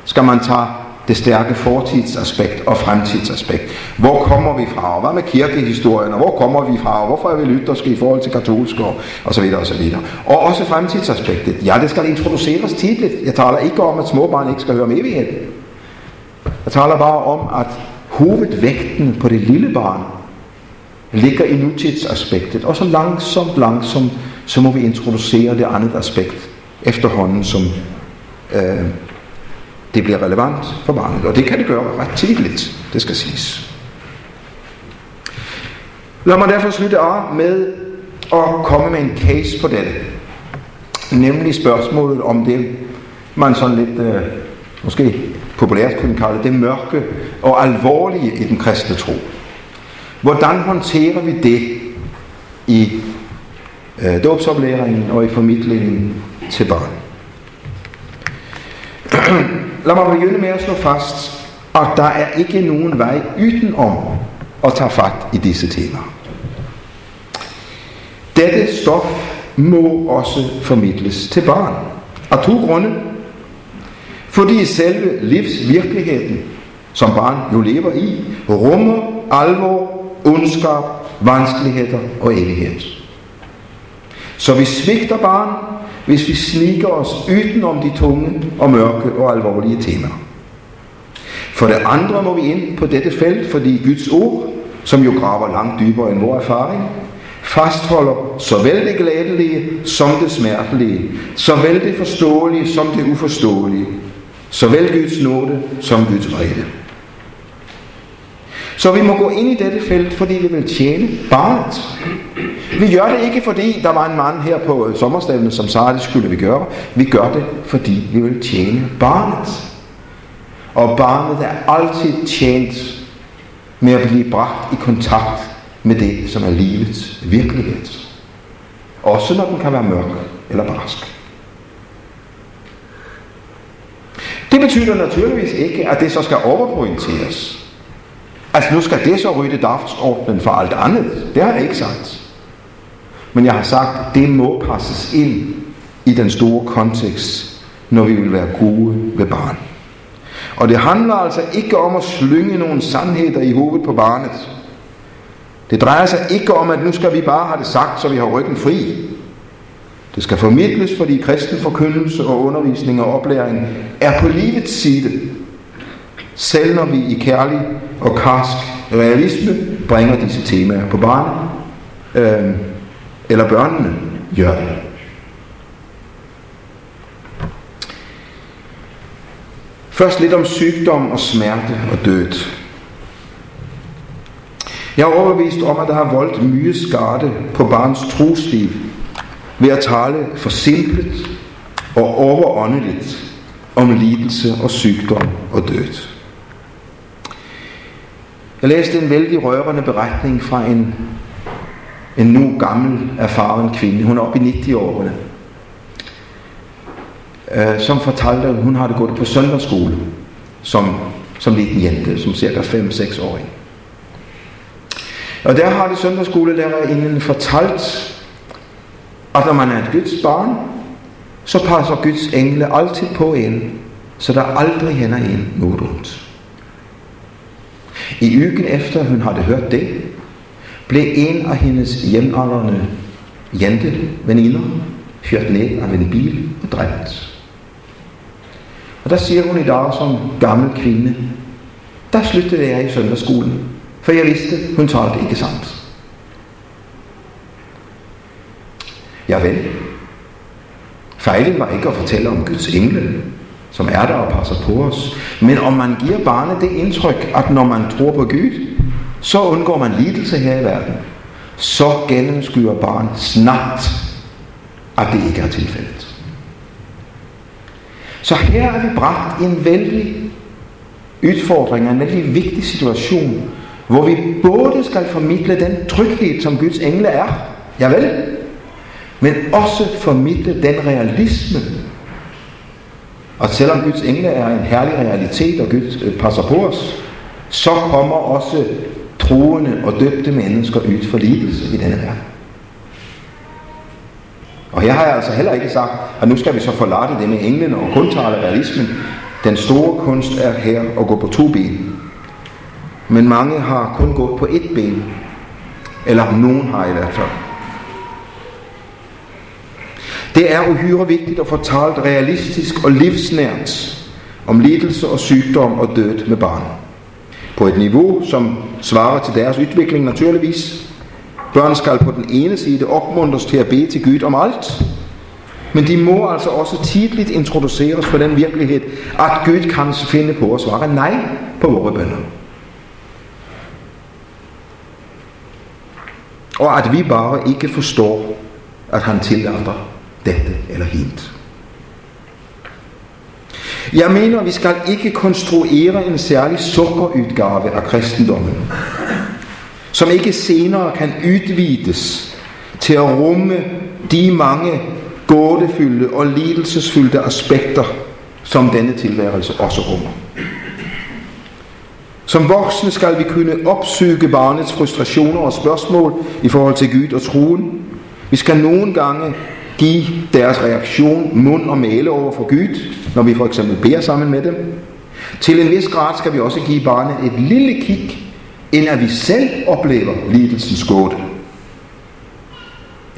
skal man tage det stærke fortidsaspekt og fremtidsaspekt. Hvor kommer vi fra, og hvad med kirkehistorien, og hvor kommer vi fra, og hvorfor er vi lytterske i forhold til katolske, og, og så videre, og så videre. Og også fremtidsaspektet. Ja, det skal introduceres tidligt. Jeg taler ikke om, at småbarn ikke skal høre om evigheden. Jeg taler bare om, at hovedvægten på det lille barn ligger i nutidsaspektet, og så langsomt, langsomt, så må vi introducere det andet aspekt efterhånden, som øh, det bliver relevant for barnet. Og det kan det gøre ret tidligt, det skal siges. Lad mig derfor slutte af med at komme med en case på dette. Nemlig spørgsmålet om det, man sådan lidt, øh, måske populært kunne kalde det mørke og alvorlige i den kristne tro. Hvordan håndterer vi det i øh, dåbsoplæringen og i formidlingen til børn? Lad mig begynde med at slå fast, at der er ikke nogen vej udenom at tage fat i disse temaer. Dette stof må også formidles til barn. Af to grunde. Fordi selve livsvirkeligheden, som barn jo lever i, rummer alvor, ondskab, vanskeligheder og evighed. Så vi svigter barn, hvis vi sniger os udenom de tunge og mørke og alvorlige temaer. For det andre må vi ind på dette felt, fordi Guds ord, som jo graver langt dybere end vores erfaring, fastholder såvel det glædelige som det smertelige, såvel det forståelige som det uforståelige, såvel Guds nåde som Guds vrede. Så vi må gå ind i dette felt, fordi vi vil tjene barnet. Vi gør det ikke, fordi der var en mand her på øh, sommerstævnet, som sagde, det skulle vi gøre. Vi gør det, fordi vi vil tjene barnet. Og barnet er altid tjent med at blive bragt i kontakt med det, som er livets virkelighed. Også når den kan være mørk eller barsk. Det betyder naturligvis ikke, at det så skal overpointeres. Altså nu skal det så rydde dagsordenen for alt andet. Det har jeg ikke sagt. Men jeg har sagt, det må passes ind i den store kontekst, når vi vil være gode ved barn. Og det handler altså ikke om at slynge nogle sandheder i hovedet på barnet. Det drejer sig ikke om, at nu skal vi bare have det sagt, så vi har ryggen fri. Det skal formidles, fordi kristen forkyndelse og undervisning og oplæring er på livets side. Selv når vi i kærlig og karsk realisme bringer disse temaer på barnet, øh, eller børnene gør det. Først lidt om sygdom og smerte og død. Jeg er overbevist om, at der har voldt mye skade på barns trosliv ved at tale for simpelt og overåndeligt om lidelse og sygdom og død. Jeg læste en vældig rørende beretning fra en, en nu gammel, erfaren kvinde. Hun er oppe i 90-årene. Øh, som fortalte, at hun havde gået på søndagsskole som, som liten jente, som cirka 5-6 år. Og der har det søndagsskolelærerinden fortalt, at når man er et Guds barn, så passer Guds engle altid på en, så der aldrig hænder en noget ondt. I ugen efter hun havde hørt det, blev en af hendes hjemaldrende jente veninder kørt ned af en bil og dræbt. Og der siger hun i dag som gammel kvinde, der sluttede jeg i søndagsskolen, for jeg vidste, hun talte ikke sandt. Ja vel. Fejlen var ikke at fortælle om Guds engle, som er der og passer på os. Men om man giver barnet det indtryk, at når man tror på Gud, så undgår man lidelse her i verden, så gennemskuer barn snart, at det ikke er tilfældet. Så her er vi bragt i en vældig udfordring, en vældig vigtig situation, hvor vi både skal formidle den tryghed, som Guds engle er, javel, men også formidle den realisme, og selvom Guds engle er en herlig realitet, og Gud øh, passer på os, så kommer også troende og døbte mennesker ud for lidelse i denne verden. Og her har jeg altså heller ikke sagt, at nu skal vi så forlade det med englene og kun tale realismen. Den store kunst er her at gå på to ben. Men mange har kun gået på et ben. Eller nogen har i hvert fald. Det er uhyre vigtigt at få talt realistisk og livsnært om lidelse og sygdom og død med barn. På et niveau, som svarer til deres udvikling naturligvis. Børn skal på den ene side opmuntres til at bede til Gud om alt, men de må altså også tidligt introduceres for den virkelighed, at Gud kan finde på at svare nej på vores bønder. Og at vi bare ikke forstår, at han tillader dette eller hint. Jeg mener, vi skal ikke konstruere en særlig sukkerudgave af kristendommen, som ikke senere kan udvides til at rumme de mange gådefyldte og lidelsesfyldte aspekter, som denne tilværelse også rummer. Som voksne skal vi kunne opsøge barnets frustrationer og spørgsmål i forhold til Gud og troen. Vi skal nogle gange give deres reaktion mund og male over for Gud, når vi for eksempel beder sammen med dem. Til en vis grad skal vi også give barnet et lille kig, end at vi selv oplever lidelsens gåde.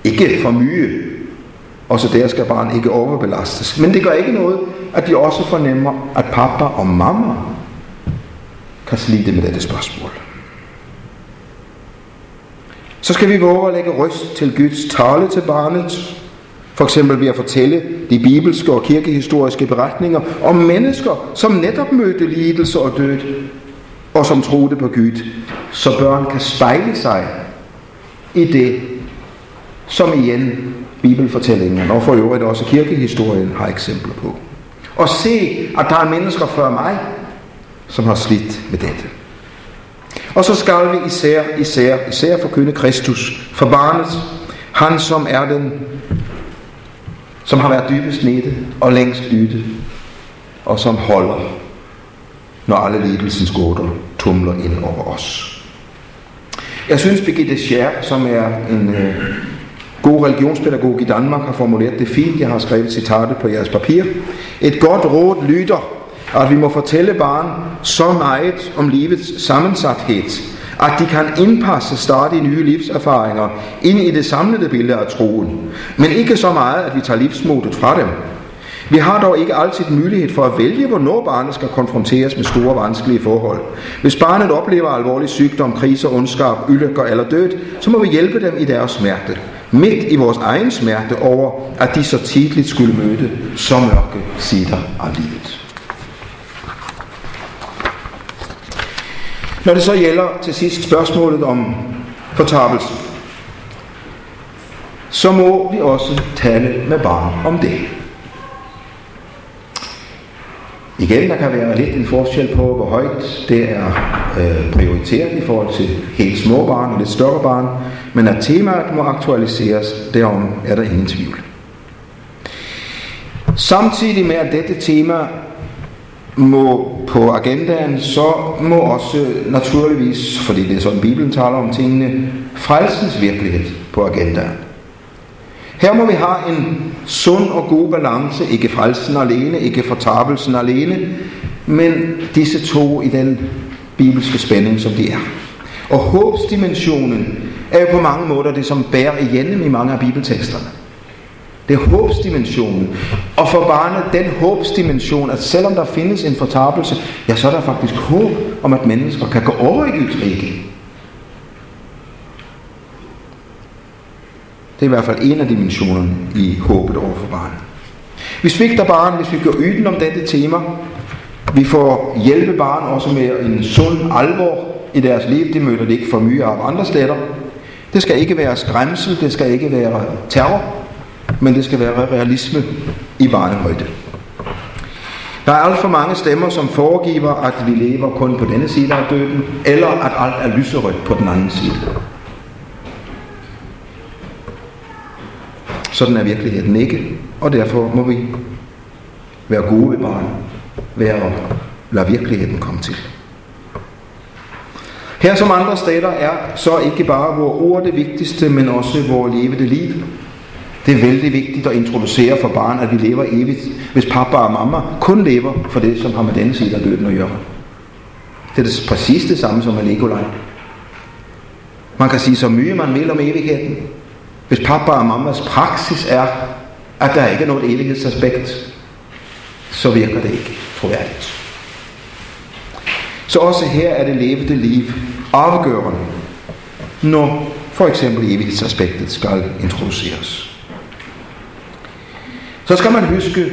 Ikke for mye, og så der skal barnet ikke overbelastes. Men det gør ikke noget, at de også fornemmer, at pappa og mamma kan slide med dette spørgsmål. Så skal vi våge at lægge røst til Guds tale til barnet, for eksempel ved at fortælle de bibelske og kirkehistoriske beretninger om mennesker, som netop mødte lidelse og død, og som troede på Gud, så børn kan spejle sig i det, som igen bibelfortællingen, og for øvrigt også kirkehistorien har eksempler på. Og se, at der er mennesker før mig, som har slidt med dette. Og så skal vi især, især, især forkynde Kristus for barnet, han som er den som har været dybest nede og længst dytte, og som holder, når alle lidelsens gåder tumler ind over os. Jeg synes, Birgitte Scher, som er en øh, god religionspædagog i Danmark, har formuleret det fint. Jeg har skrevet citatet på jeres papir. Et godt råd lyder, at vi må fortælle barn så meget om livets sammensathed, at de kan indpasse stadig nye livserfaringer ind i det samlede billede af troen, men ikke så meget, at vi tager livsmodet fra dem. Vi har dog ikke altid mulighed for at vælge, hvornår barnet skal konfronteres med store vanskelige forhold. Hvis barnet oplever alvorlig sygdom, kriser, ondskab, ulykker eller død, så må vi hjælpe dem i deres smerte. Midt i vores egen smerte over, at de så tidligt skulle møde så mørke sider af livet. Når det så gælder til sidst spørgsmålet om fortabelse, så må vi også tale med barn om det. Igen, der kan være lidt en forskel på, hvor højt det er øh, prioriteret i forhold til helt små barn og lidt større barn, men at temaet må aktualiseres, derom er der ingen tvivl. Samtidig med at dette tema må på agendaen, så må også naturligvis, fordi det er sådan Bibelen taler om tingene, frelsens virkelighed på agendaen. Her må vi have en sund og god balance, ikke frelsen alene, ikke fortabelsen alene, men disse to i den bibelske spænding, som de er. Og håbsdimensionen er jo på mange måder det, som bærer igennem i mange af bibelteksterne. Det er håbsdimensionen. Og for barnet den håbsdimension, at selvom der findes en fortabelse, ja, så er der faktisk håb om, at mennesker kan gå over i Guds rige. Det er i hvert fald en af dimensionerne i håbet over for barnet. Vi svigter barn, hvis vi går yden om dette tema. Vi får hjælpe barn også med en sund alvor i deres liv. Det møder de ikke for mye af andre steder. Det skal ikke være skræmsel, det skal ikke være terror men det skal være realisme i barnehøjde. Der er alt for mange stemmer, som foregiver, at vi lever kun på denne side af døden, eller at alt er lyserødt på den anden side. Sådan er virkeligheden ikke, og derfor må vi være gode ved barn, være og lade virkeligheden komme til. Her som andre steder er så ikke bare vores ord det vigtigste, men også vores levede liv. Det er vældig vigtigt at introducere for barn, at vi lever evigt, hvis pappa og mamma kun lever for det, som har med denne side af døden at gøre. Det er det præcis det samme som med Nikolaj. Man kan sige så mye man vil om evigheden. Hvis pappa og mammas praksis er, at der ikke er noget evighedsaspekt, så virker det ikke troværdigt. Så også her er det levende liv afgørende, når for eksempel evighedsaspektet skal introduceres. Så skal man huske,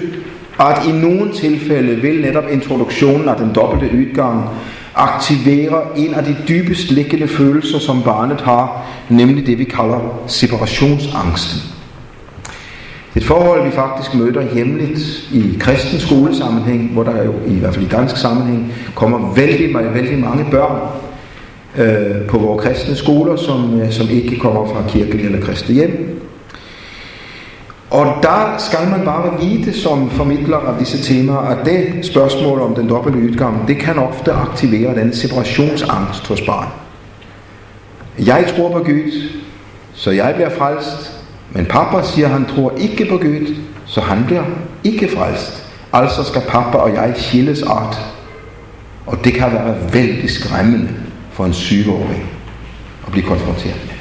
at i nogle tilfælde vil netop introduktionen af den dobbelte udgang aktivere en af de dybest liggende følelser, som barnet har, nemlig det vi kalder separationsangsten. Et forhold, vi faktisk møder hjemligt i kristen skolesammenhæng, hvor der jo i hvert fald i dansk sammenhæng kommer vældig, vældig mange børn øh, på vores kristne skoler, som, øh, som ikke kommer fra kirken eller kristne hjem. Og der skal man bare vide som formidler af disse temaer, at det spørgsmål om den dobbelte udgang, det kan ofte aktivere den separationsangst hos barn. Jeg tror på Gud, så jeg bliver frelst, men pappa siger, han tror ikke på Gud, så han bliver ikke frelst. Altså skal pappa og jeg skilles art. Og det kan være vældig skræmmende for en syvårig at blive konfronteret med.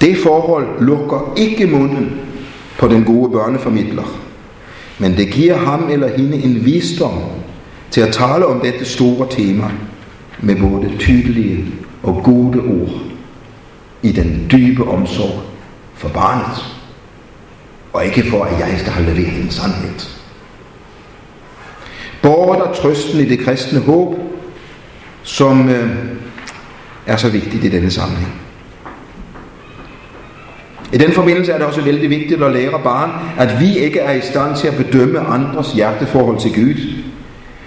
Det forhold lukker ikke munden på den gode børneformidler, men det giver ham eller hende en visdom til at tale om dette store tema med både tydelige og gode ord i den dybe omsorg for barnet, og ikke for, at jeg skal have leveret en sandhed. Borger der trøsten i det kristne håb, som øh, er så vigtigt i denne sammenhæng. I den forbindelse er det også vældig vigtigt at lære barn, at vi ikke er i stand til at bedømme andres hjerteforhold til Gud.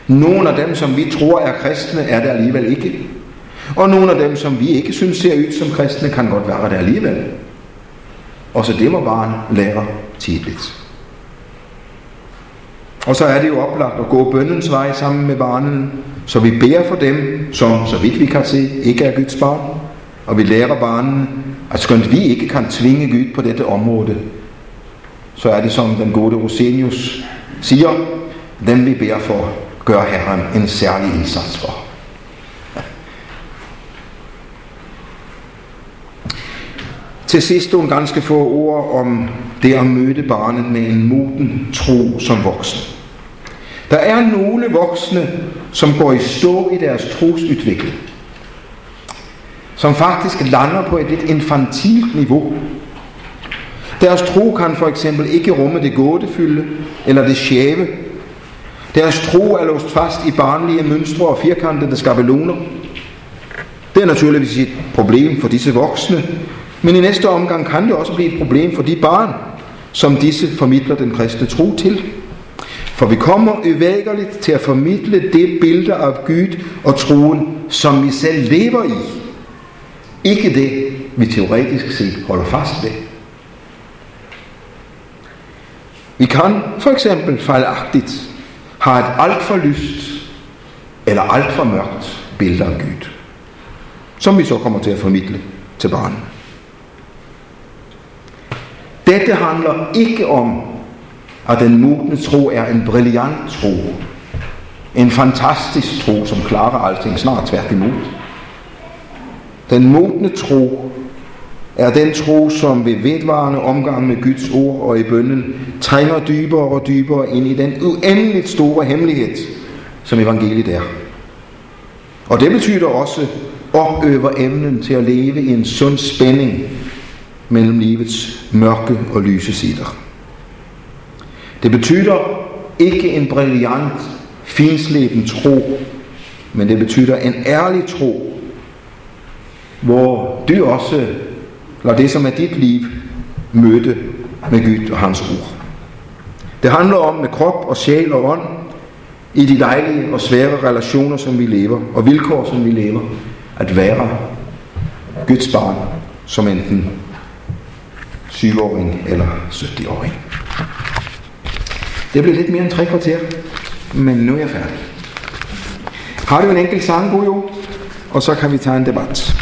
Nogle af dem, som vi tror er kristne, er det alligevel ikke. Og nogle af dem, som vi ikke synes ser ud som kristne, kan godt være det alligevel. Og så det må barn lære tidligt. Og så er det jo oplagt at gå bøndens vej sammen med barnen, så vi beder for dem, som så vidt vi kan se, ikke er Guds barn. Og vi lærer barnen, at skønt vi ikke kan tvinge Gud på dette område, så er det som den gode Rosenius siger, dem vi beder for, gør Herren en særlig indsats for. Til sidst nogle ganske få ord om det at møde barnet med en moden tro som voksen. Der er nogle voksne, som går i stå i deres trosudvikling. Som faktisk lander på et lidt infantilt niveau. Deres tro kan for eksempel ikke rumme det gådefylde eller det skæve. Deres tro er låst fast i barnlige mønstre og firkantede skabeloner. Det er naturligvis et problem for disse voksne, men i næste omgang kan det også blive et problem for de barn, som disse formidler den kristne tro til. For vi kommer uvægerligt til at formidle det billede af Gud og troen, som vi selv lever i. Ikke det, vi teoretisk set holder fast ved. Vi kan for eksempel fejlagtigt have et alt for lyst eller alt for mørkt billede af Gud, som vi så kommer til at formidle til barnet. Dette handler ikke om, at den modne tro er en brilliant tro. En fantastisk tro, som klarer alting snart tværtimod. Den modne tro er den tro, som ved vedvarende omgang med Guds ord og i bønden trænger dybere og dybere ind i den uendeligt store hemmelighed, som evangeliet er. Og det betyder også opøver emnen til at leve i en sund spænding mellem livets mørke og lyse sider. Det betyder ikke en brilliant, finsleben tro, men det betyder en ærlig tro, hvor du også lader det, som er dit liv, møde med Gud og hans ord. Det handler om med krop og sjæl og ånd, i de dejlige og svære relationer, som vi lever, og vilkår, som vi lever, at være Guds barn, som enten 7-åring eller 70-åring. Det blev lidt mere end tre kvarter, men nu er jeg færdig. Har du en enkelt sang, Bujo? Og så kan vi tage en debat.